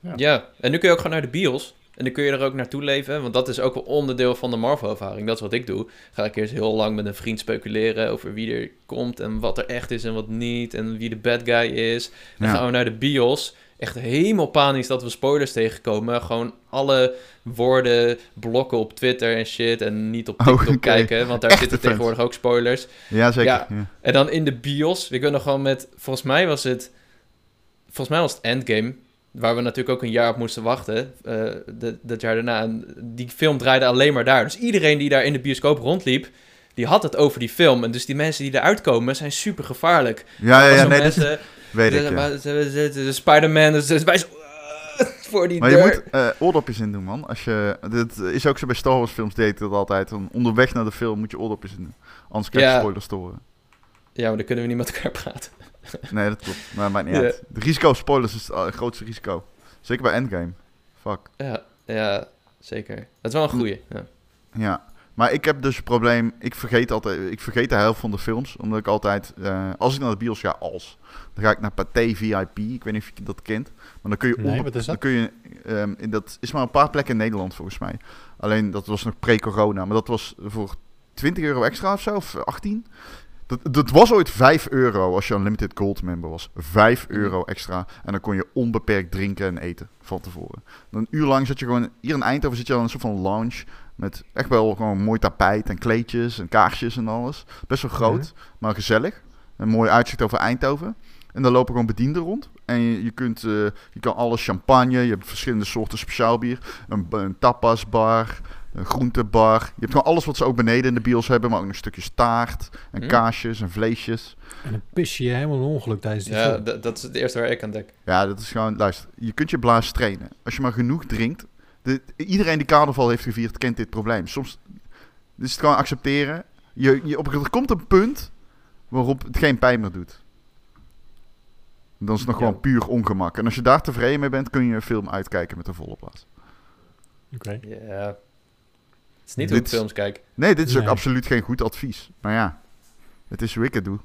Ja. ja, en nu kun je ook gewoon naar de bios. En dan kun je er ook naartoe leven, want dat is ook wel onderdeel van de Marvel-ervaring. Dat is wat ik doe. Ga ik eerst heel lang met een vriend speculeren over wie er komt en wat er echt is en wat niet. En wie de bad guy is. Dan gaan we naar de bios. Echt helemaal panisch dat we spoilers tegenkomen. Gewoon alle woorden blokken op Twitter en shit. En niet op oh, TikTok kijken, want daar zitten tegenwoordig ook spoilers. Ja, zeker. Ja. En dan in de bios. Ik weet nog gewoon met, volgens mij was het, volgens mij was het Endgame Waar we natuurlijk ook een jaar op moesten wachten. Uh, dat jaar daarna. En die film draaide alleen maar daar. Dus iedereen die daar in de bioscoop rondliep. Die had het over die film. En dus die mensen die eruit komen zijn super gevaarlijk. Ja, ja, ja. Nee, mensen, weet ik. Ja. Spider-Man. Dus wij [laughs] voor die maar je moet uh, oordopjes in doen, man. Als je, dit is ook zo bij Star Wars films deed dat altijd. onderweg naar de film moet je oordopjes in doen. Anders krijg je spoilers te horen. Ja, maar dan kunnen we niet met elkaar praten. [laughs] nee, dat klopt. Maar maakt niet uit. De risico spoilers is het grootste risico. Zeker bij Endgame. Fuck. Ja, ja zeker. Dat is wel een goeie. Ja. ja. Maar ik heb dus een probleem. Ik vergeet altijd. Ik vergeet de helft van de films. Omdat ik altijd. Uh, als ik naar de bios ga, als. Dan ga ik naar Pathé VIP. Ik weet niet of je dat kent. Maar dan kun je. Nee, wat is dat? Dan kun je. Um, in, dat is maar een paar plekken in Nederland volgens mij. Alleen dat was nog pre-corona. Maar dat was voor 20 euro extra of zo. Of 18. Dat, dat was ooit 5 euro als je Unlimited Gold member was. 5 mhm. euro extra. En dan kon je onbeperkt drinken en eten van tevoren. Dan een uur lang zat je gewoon... Hier in Eindhoven zit je al een soort van lounge. Met echt wel gewoon mooi tapijt en kleedjes en kaarsjes en alles. Best wel groot, maar gezellig. Een mooi uitzicht over Eindhoven. En dan lopen gewoon bedienden rond. En je, je kunt, uh, je kan alles champagne, je hebt verschillende soorten speciaalbier. Een, een tapasbar, een groentebar. Je hebt gewoon alles wat ze ook beneden in de bios hebben, maar ook een stukje taart en hm? kaasjes en vleesjes. En een pisje je helemaal een ongeluk tijdens die Ja, dat is het eerste waar ik aan denk. Ja, dat is gewoon, luister, je kunt je blaas trainen. Als je maar genoeg drinkt. De, iedereen die carnaval heeft gevierd, kent dit probleem. Soms is het gewoon accepteren. Je, je, op, er komt een punt waarop het geen pijn meer doet. Dan is het nog gewoon puur ongemak. En als je daar tevreden mee bent, kun je een film uitkijken met een volle plaats. Oké. Ja, is niet hoe ik films kijk. Nee, dit is ook absoluut geen goed advies. Maar ja, het is hoe ik het doe.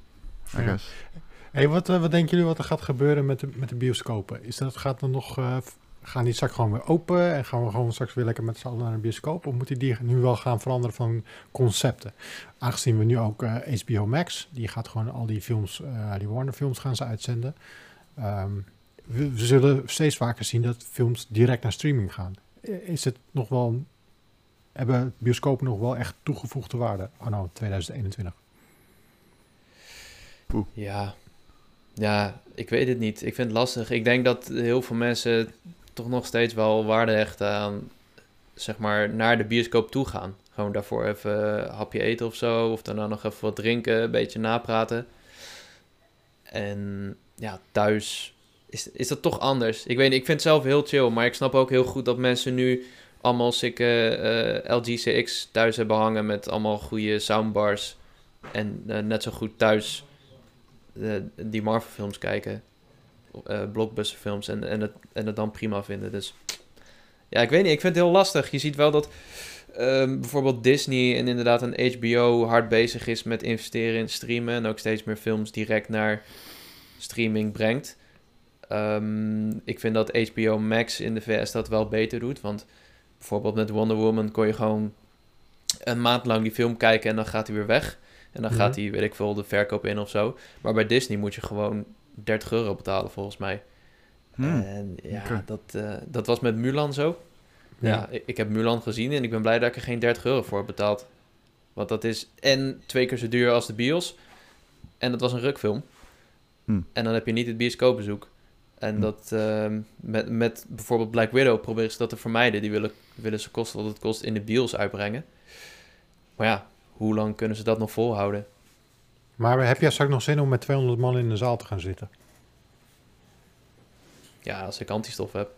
Hey, wat, uh, wat denken jullie wat er gaat gebeuren met de, met de bioscopen? Is dat, gaat er nog, uh, gaan die straks gewoon weer open en gaan we gewoon straks weer lekker met z'n allen naar een bioscoop? Of moeten die nu wel gaan veranderen van concepten? Aangezien we nu ook uh, eh, HBO Max, die gaat gewoon al die films, die Warner films gaan ze uitzenden. Um, we, we, zullen steeds vaker zien dat films direct naar streaming gaan. Is het nog wel hebben bioscopen nog wel echt toegevoegde waarde anno 2021? Poeh. Ja. ja, ik weet het niet. Ik vind het lastig. Ik denk dat heel veel mensen toch nog steeds wel waarde hechten aan, zeg maar, naar de bioscoop toe gaan. Gewoon daarvoor even een hapje eten of zo. Of daarna nog even wat drinken, een beetje napraten. En ja, thuis is, is dat toch anders. Ik weet ik vind het zelf heel chill. Maar ik snap ook heel goed dat mensen nu allemaal sikke uh, LG CX thuis hebben hangen met allemaal goede soundbars. En uh, net zo goed thuis uh, die Marvel films kijken. Blockbuster films en, en, het, en het dan prima vinden. Dus ja, ik weet niet. Ik vind het heel lastig. Je ziet wel dat um, bijvoorbeeld Disney en inderdaad een HBO hard bezig is met investeren in streamen. En ook steeds meer films direct naar streaming brengt. Um, ik vind dat HBO Max in de VS dat wel beter doet. Want bijvoorbeeld met Wonder Woman kon je gewoon een maand lang die film kijken en dan gaat hij weer weg. En dan gaat mhm. hij, weet ik veel, de verkoop in of zo. Maar bij Disney moet je gewoon 30 euro betalen volgens mij. Hmm. En ja, dat, uh, dat was met Mulan zo. Ja, ik, ik, heb Mulan gezien en ik ben blij dat ik er geen 30 euro voor heb betaald. Want dat is en twee keer zo duur als de bios. En dat was een rukfilm. Hmm. En dan heb je niet het bioscoopbezoek. En hm. dat uh, met, met bijvoorbeeld Black Widow proberen ze dat te vermijden. Die willen, willen ze kosten wat het kost in de bios uitbrengen. Maar ja, hoe lang kunnen ze dat nog volhouden? Maar heb jij straks nog zin om met 200 man in de zaal te gaan zitten? Ja, als ik antistof heb.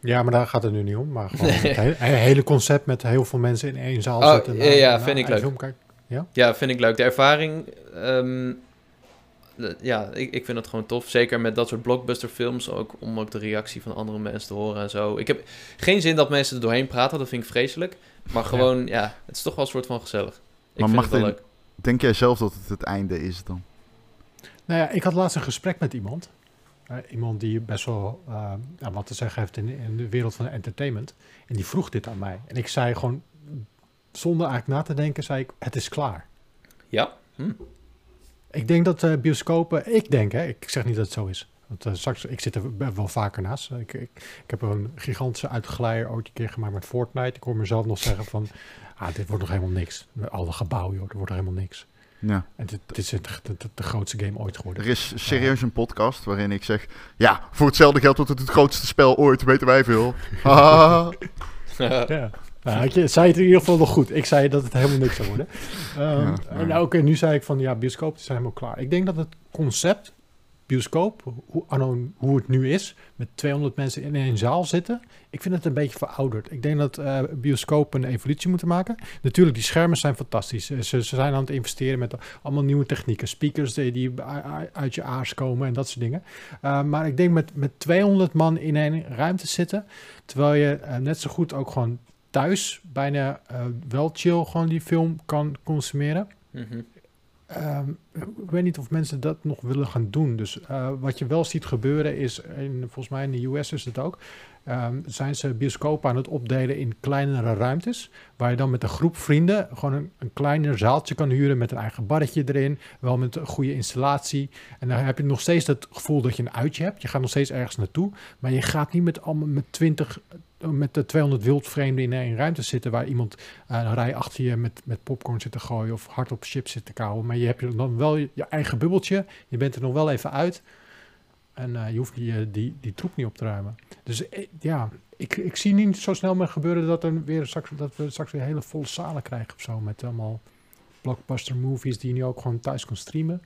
Ja, maar daar gaat het nu niet om. Maar gewoon [laughs] het hele concept met heel veel mensen in één zaal oh, zitten. Ja, ja vind ik leuk. Ja? ja, vind ik leuk. De ervaring um, ja, ik, ik vind het gewoon tof. Zeker met dat soort blockbuster films. Ook om ook de reactie van andere mensen te horen en zo. Ik heb geen zin dat mensen er doorheen praten. Dat vind ik vreselijk. Maar gewoon, ja, het is toch wel een soort van gezellig. Ik maar vind mag het wel leuk. Denk jij zelf dat het het einde is dan? Nou ja, ik had laatst een gesprek met iemand. Uh, iemand die best wel uh, wat te zeggen heeft in, in, de wereld van entertainment. En die vroeg dit aan mij. En ik zei gewoon, zonder eigenlijk na te denken, zei ik, het is klaar. Ja. Hm. Ik denk dat uh, bioscopen, ik denk, hè, ik zeg niet dat het zo is. Want straks, ik zit er wel vaker naast. Ik, ik, ik heb een gigantische uitgeleider ooit een keer gemaakt met Fortnite. Ik hoor mezelf nog zeggen van, [laughs] ah, dit wordt nog helemaal niks. Alle gebouwen, joh, er wordt helemaal niks. Ja. En dit, is het, de, de, grootste game ooit geworden. Er is serieus een podcast waarin ik zeg... Ja, voor hetzelfde geld wordt het het grootste spel ooit, weten wij veel. [laughs] ja. Nou, je zei het in ieder geval nog goed. Ik zei dat het helemaal niks zou worden. Um, ja, nou, oké, nu zei ik van ja, bioscoop is helemaal klaar. Ik denk dat het concept bioscoop, hoe, hoe het nu is, met 200 mensen in één zaal zitten, ik vind het een beetje verouderd. Ik denk dat uh, bioscoop een evolutie moeten maken. Natuurlijk, die schermen zijn fantastisch. Ze, ze zijn aan het investeren met allemaal nieuwe technieken. Speakers die, die uit je aars komen en dat soort dingen. Uh, maar ik denk met, met 200 man in één ruimte zitten, terwijl je net zo goed ook gewoon thuis bijna wel chill gewoon die film kan consumeren. -hmm. Um, ik weet niet of mensen dat nog willen gaan doen. Dus uh, wat je wel ziet gebeuren is, in, volgens mij in de US is het ook, um, zijn ze bioscopen aan het opdelen in kleinere ruimtes. Waar je dan met een groep vrienden gewoon een, een kleiner zaaltje kan huren met een eigen barretje erin. Wel met een goede installatie. En dan heb je nog steeds het gevoel dat je een uitje hebt. Je gaat nog steeds ergens naartoe. Maar je gaat niet met met 20 met de 200 wildvreemden in een ruimte zitten waar iemand een rij achter je met, met popcorn zit te gooien of hard op chips zit te kauwen. Maar je hebt dan wel je eigen bubbeltje. Je bent er nog wel even uit. En uh, je hoeft die, die, die troep niet op te ruimen. Dus eh, ja, ik, ik zie niet zo snel meer gebeuren dat, er weer straks, dat we straks weer hele volle zalen krijgen of zo. Met allemaal blockbuster movies die je nu ook gewoon thuis kan streamen.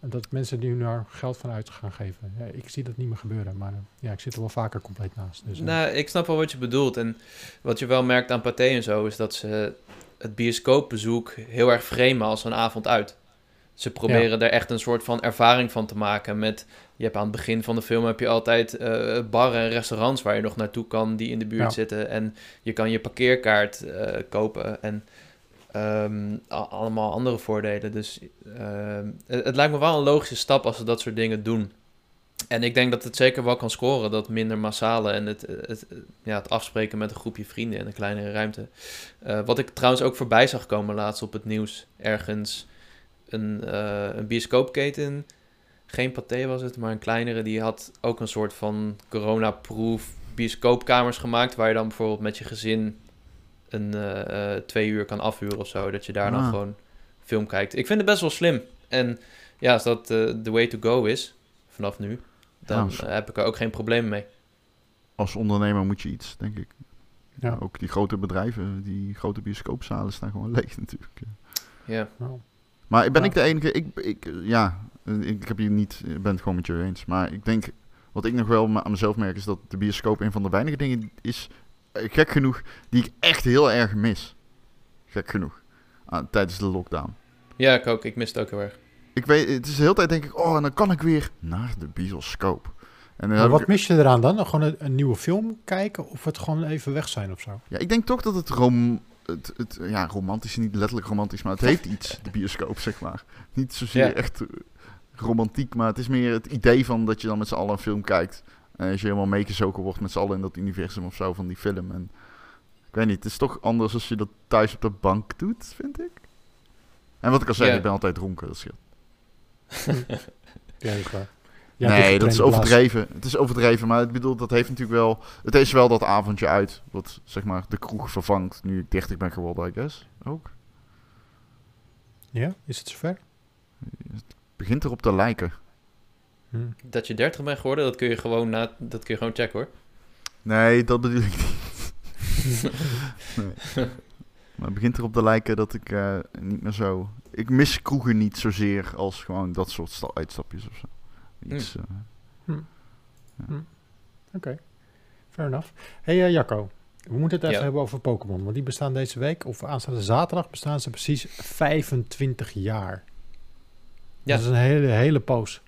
En dat mensen nu daar geld van uit gaan geven. Ja, ik zie dat niet meer gebeuren, maar ja, ik zit er wel vaker compleet naast. Dus, nou, ik snap wel wat je bedoelt. En wat je wel merkt aan Pathé en zo, is dat ze het bioscoopbezoek heel erg framen als een avond uit. Ze proberen er echt een soort van ervaring van te maken met... Je hebt aan het begin van de film heb je altijd uh, barren en restaurants waar je nog naartoe kan die in de buurt zitten. En je kan je parkeerkaart uh, kopen en um, allemaal andere voordelen. Dus uh, het, het, lijkt me wel een logische stap als ze dat soort dingen doen. En ik denk dat het zeker wel kan scoren, dat minder massale en het, het, ja, het afspreken met een groepje vrienden in een kleinere ruimte. Uh, wat ik trouwens ook voorbij zag komen laatst op het nieuws ergens een, uh, een bioscoopketen, geen Pathé was het, maar een kleinere, die had ook een soort van corona-proof bioscoopkamers gemaakt, waar je dan bijvoorbeeld met je gezin een uh, twee uur kan afhuren of zo, dat je daar ah. dan gewoon film kijkt. Ik vind het best wel slim. En ja, als dat de way to go is, vanaf nu, dan ja, heb ik er ook geen probleem mee. Als ondernemer moet je iets, denk ik. Ja. Ook die grote bedrijven, die grote bioscoopzalen staan gewoon leeg natuurlijk. Ja. Maar ben ik de enige? Ik, ik, ja, ik heb hier niet, ik ben het gewoon met je eens. Maar ik denk, wat ik nog wel aan mezelf merk, is dat de bioscoop een van de weinige dingen is, eh, gek genoeg, die ik echt heel erg mis. Gek genoeg. Tijdens de lockdown. Ja, ik ook. Ik mis het ook heel erg. Ik weet, het is de hele tijd denk ik, oh, en dan kan ik weer naar de bioscoop. En maar wat mis je eraan dan? Gewoon een, een, nieuwe film kijken of het gewoon even weg zijn of zo? Ja, ik denk toch dat het rom het, het, ja, romantisch, niet letterlijk romantisch, maar het [laughs] heeft iets, de bioscoop, zeg maar. Niet zozeer echt eh, romantiek, maar het is meer het idee van dat je dan met z'n allen een film kijkt. En als je helemaal meegezogen wordt met z'n allen in dat universum of zo van die film. En ik weet niet, het is toch anders als je dat thuis op de bank doet, vind ik. En wat ik al zei, ik ben altijd dronken, dat scheelt. [laughs] ja, dat is waar. Ja, nee, dat is overdreven. Het is overdreven, maar ik bedoel, dat heeft natuurlijk wel... Het is wel dat avondje uit, wat zeg maar de kroeg vervangt nu ik 30 ben geworden, I guess. Ook. Ja, is het zover? Het begint erop te lijken. Hm. Dat je 30 bent geworden, dat kun je gewoon, na, dat kun je gewoon checken hoor. Nee, dat bedoel ik niet. [laughs] nee. Maar het begint erop te lijken dat ik uh, niet meer zo... Ik mis kroegen niet zozeer als gewoon dat soort uitstapjes of zo. Iets... Hm. Uh, hm. Ja. Hm. Oké, okay. fair enough. hey, uh, Jacco. We moeten het even hebben over Pokémon. Want die bestaan deze week, of aanstaande zaterdag, bestaan ze precies 25 jaar. Ja. Dat is een hele, hele poos.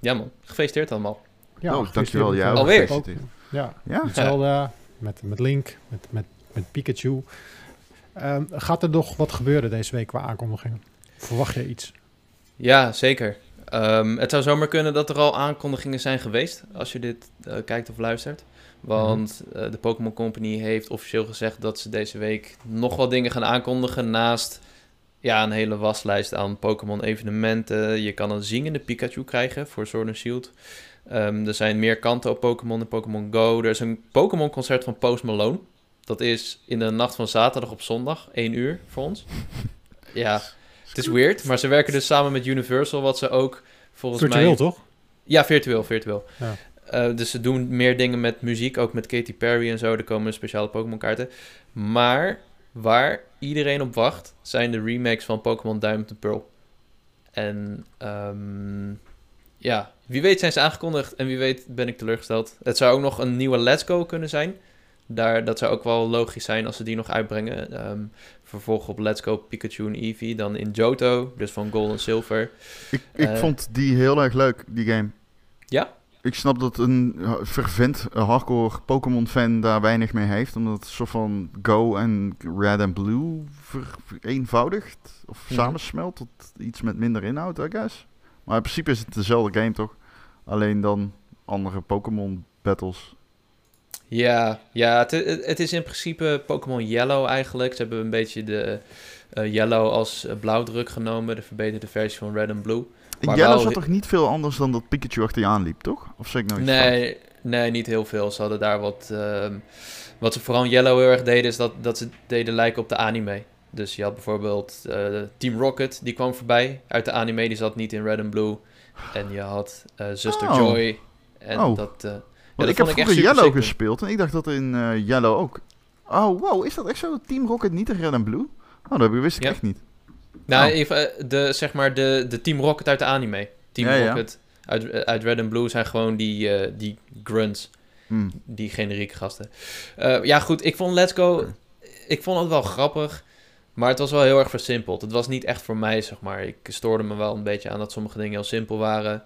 Ja man, gefeliciteerd allemaal. Ja, oh, dankjewel. Ja, alweer. Ja, ja. hetzelfde met, met Link, met, met, met Pikachu. Um, gaat er nog wat gebeuren deze week qua aankondigingen? Verwacht je iets? Ja, zeker. Ehm, het zou zomaar kunnen dat er al aankondigingen zijn geweest, als je dit uh, kijkt of luistert. Want uh, de Pokémon Company heeft officieel gezegd dat ze deze week nog wat dingen gaan aankondigen. Naast ja, een hele waslijst aan Pokémon evenementen. Je kan een zingende Pikachu krijgen voor Sword and Shield. Um, er zijn meer kanten op Pokémon in Pokémon Go. Er is een Pokémon concert van Post Malone. Dat is in de nacht van zaterdag op zondag, 1 uur voor ons. Ja, het is weird, maar ze werken dus samen met Universal, wat ze ook volgens virtueel, mij... toch? Ja, virtueel, virtueel. Ja. Uh, dus ze doen meer dingen met muziek, ook met Katy Perry en zo. Er komen speciale Pokémon kaarten. Maar waar iedereen op wacht, zijn de remakes van Pokémon Diamond en Pearl. En um, ja, wie weet zijn ze aangekondigd en wie weet ben ik teleurgesteld. Het zou ook nog een nieuwe Let's Go kunnen zijn. Daar, dat zou ook wel logisch zijn als ze die nog uitbrengen. Um, vervolg op Let's Go Pikachu en Eevee. Dan in Johto, dus van Gold en Silver. Ik, ik uh, vond die heel erg leuk, die game. Ja? Ik snap dat een vervent hardcore Pokémon-fan daar weinig mee heeft. Omdat het soort van Go en Red en Blue vereenvoudigt. Of mm. samensmelt tot iets met minder inhoud, I guess. Maar in principe is het dezelfde game, toch? Alleen dan andere Pokémon battles. Ja, ja het, het is in principe Pokémon Yellow eigenlijk. Ze hebben een beetje de uh, Yellow als uh, blauwdruk genomen. De verbeterde versie van Red en Blue. In Yellow zat toch niet veel anders dan dat Pikachu achter je aanliep, toch? Of zeg ik nou iets Nee, nee, niet heel veel. Ze hadden daar wat... Uh, wat ze vooral in Yellow heel erg deden, is dat, dat ze deden lijken op de anime. Dus je had bijvoorbeeld uh, Team Rocket, die kwam voorbij uit de anime. Die zat niet in Red and Blue. En je had uh, Zuster oh. Joy. En oh. dat... Uh, ja, ik heb vroeger Yellow gespeeld en ik dacht dat in uh, Yellow ook... Oh, wow, is dat echt zo? Team Rocket niet in Red and Blue? Oh, dat wist ik ja. echt niet. Nou, oh. even, de, zeg maar de, de Team Rocket uit de anime. Team ja, Rocket ja. Uit, uit Red and Blue zijn gewoon die, uh, die grunts. Hmm. Die generieke gasten. Uh, ja, goed, ik vond Let's Go... Ik vond het wel grappig. Maar het was wel heel erg versimpeld. Het was niet echt voor mij, zeg maar. Ik stoorde me wel een beetje aan dat sommige dingen heel simpel waren.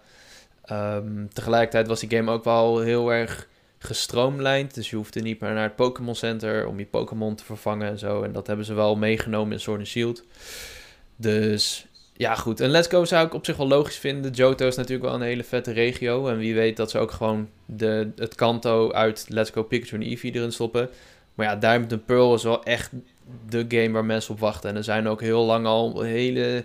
Um, tegelijkertijd was die game ook wel heel erg gestroomlijnd. Dus je hoefde niet meer naar het Pokémon Center om je Pokémon te vervangen en zo. En dat hebben ze wel meegenomen in Sword and Shield. Dus ja, goed. En Let's Go zou ik op zich wel logisch vinden. Johto is natuurlijk wel een hele vette regio. En wie weet dat ze ook gewoon de, het kanto uit Let's Go Pikachu en Eevee erin stoppen. Maar ja, Diamond and Pearl is wel echt de game waar mensen op wachten. En er zijn ook heel lang al hele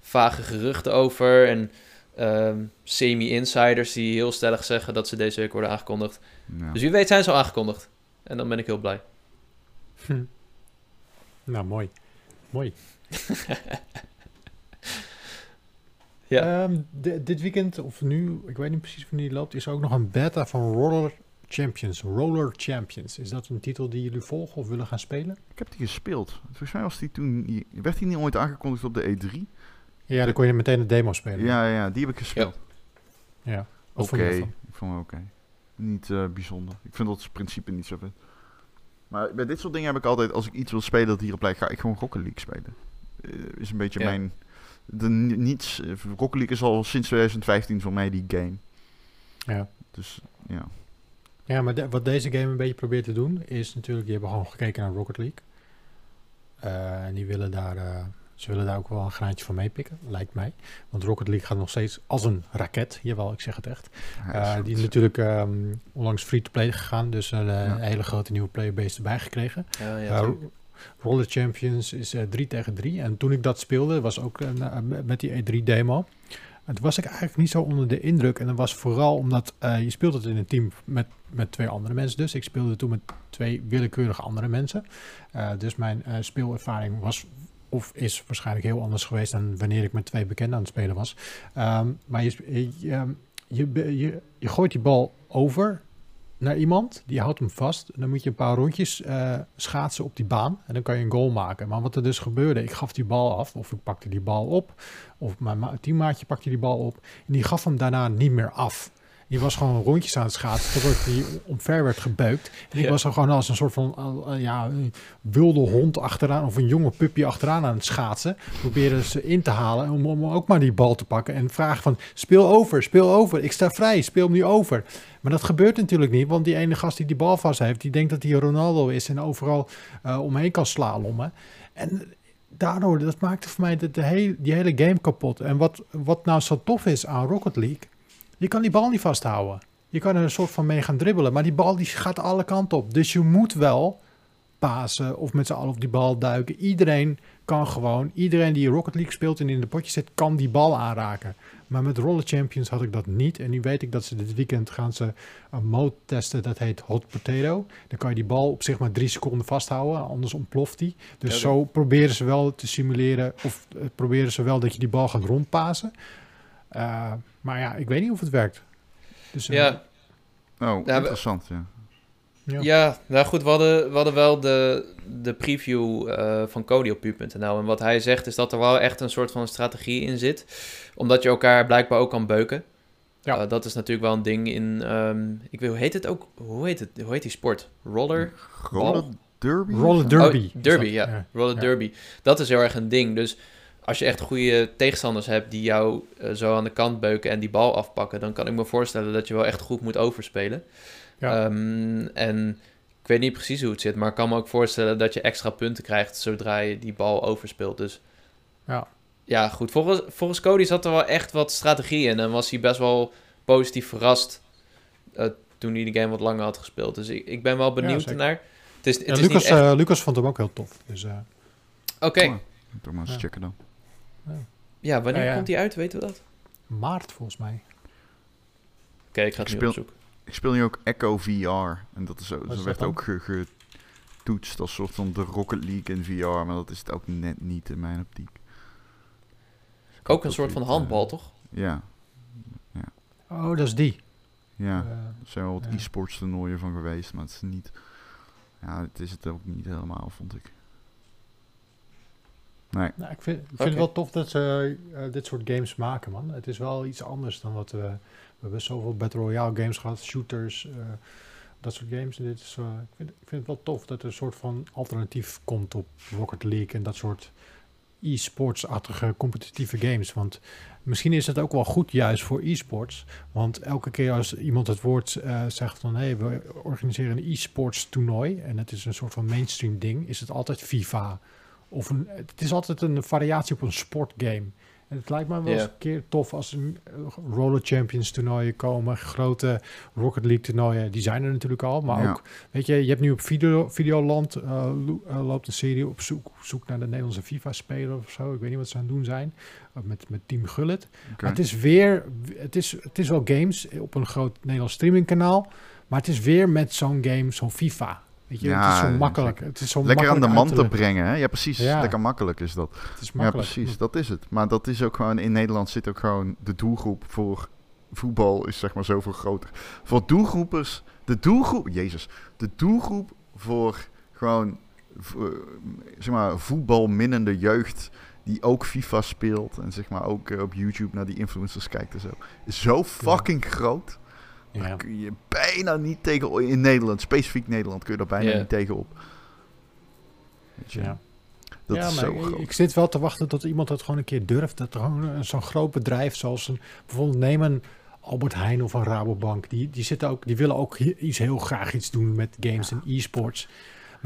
vage geruchten over. En um, semi-insiders die heel stellig zeggen dat ze deze week worden aangekondigd. Ja. Dus wie weet zijn ze al aangekondigd. En dan ben ik heel blij. Hm. Nou, mooi. Mooi. [laughs] ja. Um, dit weekend, of nu, ik weet niet precies wanneer die loopt, is er ook nog een beta van Roller Champions, Roller Champions. Is dat een titel die jullie volgen of willen gaan spelen? Ik heb die gespeeld. Volgens mij was die toen, werd die niet ooit aangekondigd op de E3? Ja, dan kon je meteen een demo spelen. Ja, ja, die heb ik gespeeld. Ja. Oké, okay. ik vond het oké. Okay. Niet uh, bijzonder. Ik vind dat het principe niet zo vet. Maar bij dit soort dingen heb ik altijd, als ik iets wil spelen dat hierop lijkt, ga ik gewoon Rocket League spelen. Uh, is een beetje ja. mijn... De, niets, Rocket League is al sinds 2015 voor mij die game. Ja. Dus, ja. Ja, maar de, wat deze game een beetje probeert te doen, is natuurlijk, die hebben gewoon gekeken naar Rocket League. Uh, en die willen daar, ze willen daar ook wel een graantje van meepikken, lijkt mij. Want Rocket League gaat nog steeds als een raket, jawel, ik zeg het echt. Uh, die is natuurlijk um, onlangs free-to-play gegaan, dus een ja. hele grote nieuwe playerbase erbij gekregen. Ja, ja, Roller Champions is 3 tegen 3. En toen ik dat speelde, was ook met die E3-demo. En toen was ik eigenlijk niet zo onder de indruk. En dat was vooral omdat uh, je speelt het in een team met, met twee andere mensen. Dus ik speelde toen met twee willekeurige andere mensen. Uh, dus mijn uh, speelervaring was of is waarschijnlijk heel anders geweest dan wanneer ik met twee bekenden aan het spelen was. Um, maar je, je, je, je, gooit die bal over naar iemand, die houdt hem vast. En dan moet je een paar rondjes uh, schaatsen op die baan en dan kan je een goal maken. Maar wat er dus gebeurde, ik gaf die bal af, of ik pakte die bal op, of mijn teammaatje pakte die bal op, en die gaf hem daarna niet meer af. Die was gewoon rondjes aan het schaatsen totdat hij omver werd gebeukt. En ik ja. was er gewoon als een soort van ja, wilde hond achteraan of een jonge puppy achteraan aan het schaatsen. Probeerde ze in te halen om, om ook maar die bal te pakken. En vragen van speel over, speel over. Ik sta vrij, speel hem nu over. Maar dat gebeurt natuurlijk niet, want die ene gast die die bal vast heeft, die denkt dat hij Ronaldo is en overal uh, omheen kan slalommen. En daardoor, dat maakte voor mij de, de hele, die hele game kapot. En wat, wat nou zo tof is aan Rocket League, je kan die bal niet vasthouden. Je kan er een soort van mee gaan dribbelen, maar die bal die gaat alle kanten op. Dus je moet wel pasen of met z'n allen op die bal duiken. Iedereen kan gewoon, iedereen die Rocket League speelt en in de potje zit, kan die bal aanraken. Maar met Roller Champions had ik dat niet. En nu weet ik dat ze dit weekend gaan ze een mode testen, dat heet Hot Potato. Dan kan je die bal op zich maar drie seconden vasthouden, anders ontploft die. Dus zo proberen ze wel te simuleren, of uh, proberen ze wel dat je die bal gaat rondpasen. Uh, maar ja, ik weet niet of het werkt. Dus, uh, ja. Oh, interessant, ja. Ja. ja, nou goed, we hadden, we hadden wel de, de preview uh, van Cody op pu.nl. En wat hij zegt is dat er wel echt een soort van strategie in zit. Omdat je elkaar blijkbaar ook kan beuken. Ja. Uh, dat is natuurlijk wel een ding in... Um, ik weet, hoe heet het ook? Hoe heet, het, hoe heet die sport? Roller? Roller derby? Roller derby. Oh, derby, ja. ja. Roller derby. Dat is heel erg een ding. Dus als je echt goede tegenstanders hebt die jou uh, zo aan de kant beuken en die bal afpakken... dan kan ik me voorstellen dat je wel echt goed moet overspelen. Ja. Um, en ik weet niet precies hoe het zit, maar ik kan me ook voorstellen dat je extra punten krijgt zodra je die bal overspeelt. Dus ja, ja goed. Volgens, volgens Cody zat er wel echt wat strategie in en was hij best wel positief verrast uh, toen hij de game wat langer had gespeeld. Dus ik, ik ben wel benieuwd ja, naar. Het is, het ja, is Lucas, echt... uh, Lucas vond hem ook heel tof. Dus, uh... Oké. Okay. Oh, ja. checken dan. Ja, wanneer komt hij uit? Weten we dat? Maart volgens mij. Oké, okay, ik ga het ik nu speel, opzoeken ik speel nu ook Echo VR. En dat is, zo, werd ook getoetst als soort van de Rocket League in VR. Maar dat is het ook net niet in mijn optiek. Ook een soort van handbal, uh, toch? Ja. ja. Oh, dat is die. Ja, uh, er zijn wel wat ja. e-sports toernooien van geweest, maar het is niet... Ja, het is het ook niet helemaal, vond ik. Nee. Nou, ik vind, ik vind okay. het wel tof dat ze uh, dit soort games maken, man. Het is wel iets anders dan wat we we hebben zoveel Battle Royale games gehad, shooters, uh, dat soort games. En dit is, uh, ik, vind, ik, vind, het wel tof dat er een soort van alternatief komt op Rocket League en dat soort e-sports-achtige competitieve games. Want misschien is het ook wel goed juist voor e-sports. Want elke keer als iemand het woord uh, zegt van... hé, hey, we organiseren een e-sports toernooi... en het is een soort van mainstream ding... is het altijd FIFA. Of een, het is altijd een variatie op een sportgame. En het lijkt me wel eens een keer tof als er eh, Roller Champions toernooien komen, grote Rocket League toernooien, die zijn er natuurlijk al. Maar ook, weet je, je hebt nu op video, Videoland uh, loopt een serie op zoek, zoek naar de Nederlandse FIFA-speler of zo. Ik weet niet wat ze aan het doen zijn. Met, met Team Gullit. Okay. het is weer, het is, het is wel games op een groot Nederlands streamingkanaal. Maar het is weer met zo'n game, zo'n FIFA. Weet je, ja, het is zo makkelijk. Het is zo lekker aan de man te, brengen. Hè? Ja, precies. Ja. Lekker makkelijk is dat. Het is makkelijk. Ja, precies. Dat is het. Maar dat is ook gewoon... In Nederland zit ook gewoon de doelgroep voor voetbal is zeg maar zoveel groter. Voor doelgroepers... De doelgroep... Jezus. De doelgroep voor gewoon... Voor, zeg maar voetbalminnende jeugd die ook FIFA speelt en zeg maar ook uh, op YouTube naar die influencers kijkt en zo. Is zo fucking ja. groot. Ja. Daar kun je bijna niet tegen... In Nederland, specifiek Nederland, kun je daar bijna yeah. niet tegenop. Weet je? Ja. Dat ja, is maar zo ik, groot. ik zit wel te wachten tot iemand dat gewoon een keer durft. Dat gewoon zo'n groot bedrijf zoals een... Bijvoorbeeld neem een Albert Heijn of een Rabobank. Die, die, zitten ook, die willen ook iets heel graag iets doen met games ja. en e-sports.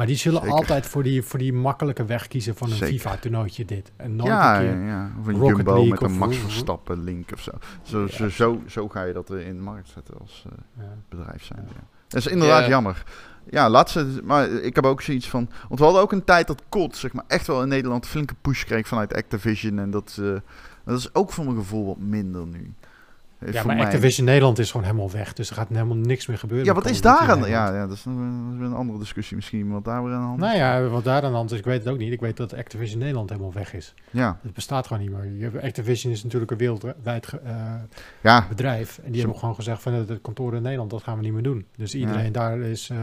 Maar die zullen Zeker. altijd voor die, voor die makkelijke weg kiezen van een. FIFA-toernooitje dit. En nooit Ja, een keer... ja, ja. Of een Rocket Jumbo League met een Max Verstappen link of zo. Zo, Ja. zo, zo, zo ga je dat eh, in de markt zetten als eh, Ja. bedrijf zijn. Ja. Ja. Dat is inderdaad Ja. jammer. Ja, laat ze... Maar ik heb ook zoiets van... Want we hadden ook een tijd dat COD, zeg maar, echt wel in Nederland een flinke push kreeg vanuit Activision. En dat, eh, dat is ook voor mijn gevoel wat minder nu. Ja, maar mij- Activision Nederland is gewoon helemaal weg. Dus er gaat helemaal niks meer gebeuren. Ja, wat is daar aan... Ja, ja, dat is, een- een andere discussie misschien. Wat daar weer aan de hand is. Nou ja, wat daar aan de hand is, ik weet het ook niet. Ik weet dat Activision Nederland helemaal weg is. Ja, Het bestaat gewoon niet meer. Je hebt- Activision is natuurlijk een wereldwijd eh, ja. bedrijf. En die Zo- hebben gewoon gezegd van het kantoor in Nederland, dat gaan we niet meer doen. Dus iedereen daar is, eh,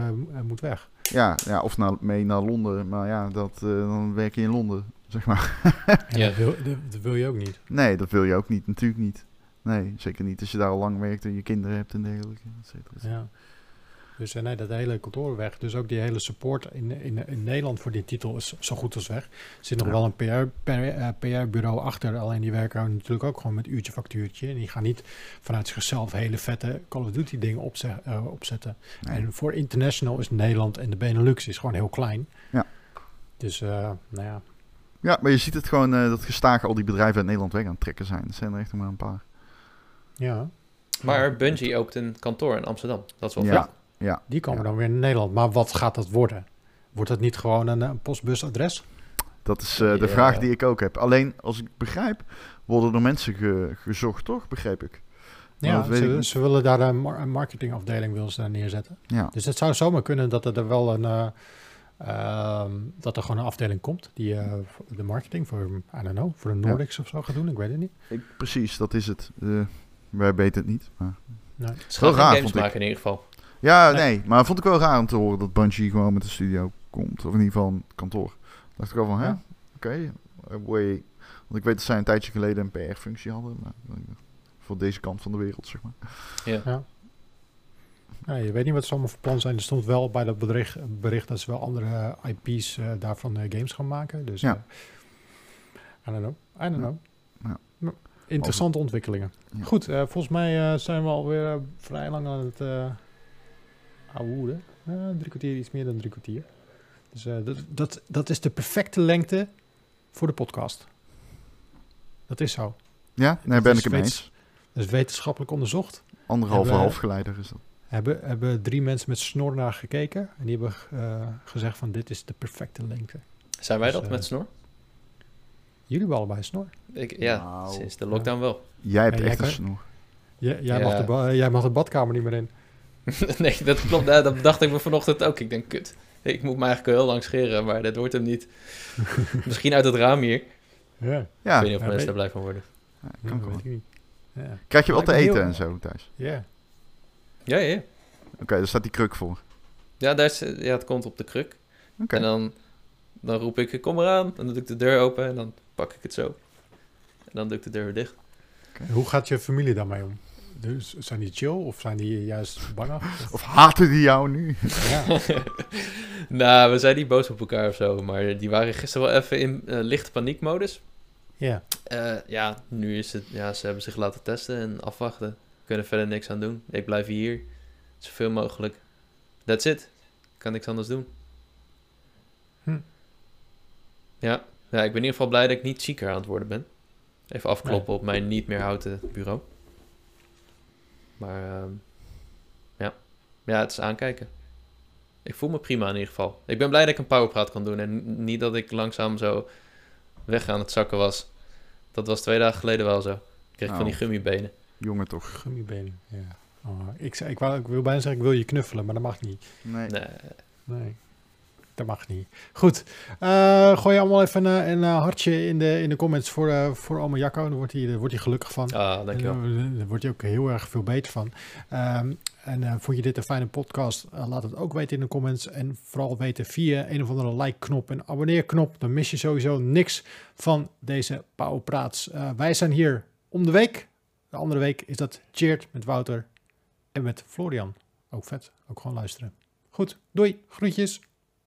moet weg. Ja, ja, of naar, mee naar Londen. Maar ja, dat, eh, dan werk je in Londen, zeg maar. [laughs] Ja. dat, wil, dat wil je ook niet. Nee, dat wil je ook niet. Natuurlijk niet. Nee, zeker niet als je daar al lang werkt en je kinderen hebt en dergelijke. et cetera, et cetera. Ja. Dus eh, nee, dat hele kantoor weg. Dus ook die hele support in, in, in Nederland voor die titel is zo goed als weg. Er zit nog Ja. wel een PR, PR, eh, PR-bureau achter. Alleen die werken natuurlijk ook gewoon met uurtje factuurtje. En die gaan niet vanuit zichzelf hele vette Call of Duty dingen eh, opzetten. Nee. En voor international is Nederland en de Benelux is gewoon heel klein. Ja. Dus nou ja, Ja, maar je ziet het gewoon dat gestaag al die bedrijven uit Nederland weg aan het trekken zijn. Er zijn er echt maar een paar. Ja. Maar Bungie opent een kantoor in Amsterdam. Dat is wel ja. Ja. Die komen dan weer in Nederland. Maar wat gaat dat worden? Wordt dat niet gewoon een, een postbusadres? Dat is uh, de vraag die ik ook heb. Alleen, als ik begrijp, worden er mensen gezocht, toch? Begrijp ik. Ja, ze, ze, willen daar een, marketingafdeling willen ze daar neerzetten. Ja. Dus het zou zomaar kunnen dat er wel een... Uh, uh, dat er gewoon een afdeling komt die uh, de marketing voor, I don't know, voor de Nordics ja. of zo gaat doen. Ik weet het niet. Ik, precies, dat is het. Wij weten het niet. Maar... Nee. Het wel raar, games maken in ieder geval. Ja, nee. maar vond ik wel raar om te horen dat Bungie gewoon met de studio komt. Of in ieder geval een kantoor. Dacht ik al van, hè? Oké, okay. want ik weet dat zij een tijdje geleden een PR-functie hadden. Maar, voor deze kant van de wereld, zeg maar. Ja. ja. Ja, je weet niet wat ze allemaal voor plan zijn. Er stond wel bij dat bericht, bericht dat ze wel andere IP's uh, eh, daarvan uh, games gaan maken. Dus ja. Uh, I don't know. I don't know. Ja. Interessante ontwikkelingen. Goed, volgens mij zijn we alweer vrij lang aan het oude. drie kwartier, iets meer dan drie kwartier. Dus dat, dat, dat is de perfecte lengte voor de podcast. Dat is zo. Ja, daar ben ik het mee eens. Dat is wetenschappelijk onderzocht. Anderhalve halfgeleider is dat. Hebben, hebben drie mensen met snor naar gekeken. En die hebben uh, gezegd van dit is de perfecte lengte. Zijn wij dus, dat uh, met snor? Jullie hebben allebei snor. Ik, ja, nou, sinds de lockdown wel. Jij hebt echt een snor. Jij, jij, Mag de jij mag de badkamer niet meer in. [laughs] nee, dat klopt. dat dacht ik me vanochtend ook. Ik denk, kut. Ik moet me eigenlijk heel lang scheren, maar dat wordt hem niet. [laughs] Misschien uit het raam hier. Ja. ja. Ik weet niet of mensen daar blij van worden. Ja, kan ik niet. Ja. Krijg je wel te eten en zo thuis? Ja. Ja, ja. Oké, daar staat die kruk voor. Ja, daar is, ja, het komt op de kruk. Oké. En dan, dan roep ik, kom eraan. Dan doe ik de deur open en dan pak ik het zo. En dan doe ik de deur weer dicht. Hoe gaat je familie daarmee om? Dus zijn die chill of zijn die juist bang? Of, [laughs] of haten die jou nu? Ja. [laughs] nou, we zijn niet boos op elkaar of zo. Maar die waren gisteren wel even in uh, lichte paniekmodus. Ja. Uh, ja, nu is het... Ja, ze hebben zich laten testen en afwachten. Kunnen verder niks aan doen. Ik blijf hier. Zoveel mogelijk. That's it. kan niks anders doen. Hm. Ja. ja, ik ben in ieder geval blij dat ik niet zieker aan het worden ben. Even afkloppen op mijn niet meer houten bureau. Maar uh, ja. ja, het is aankijken. Ik voel me prima in ieder geval. Ik ben blij dat ik een powerpraat kan doen. En niet dat ik langzaam zo weg aan het zakken was. Dat was twee dagen geleden wel zo. Ik kreeg van die oh. gummibenen. Jongen toch. Gummibenen, ja. Oh, ik, ik, wou, ik wil bijna zeggen, ik wil je knuffelen, maar dat mag niet. Nee. Nee. nee dat mag niet. Goed. Uh, gooi allemaal even een, een, hartje in de, in de comments voor, uh, voor Oma Jacco. Dan wordt hij, daar wordt hij gelukkig van. Ah, dankjewel. Daar wordt hij ook heel erg veel beter van. Um, en uh, vond je dit een fijne podcast? laat het ook weten in de comments. En vooral weten via een of andere like-knop en abonneer-knop. Dan mis je sowieso niks van deze Pauwpraats. wij zijn hier om de week. De andere week is dat Cheert met Wouter en met Florian. Ook vet. Ook gewoon luisteren. Goed, doei. Groetjes.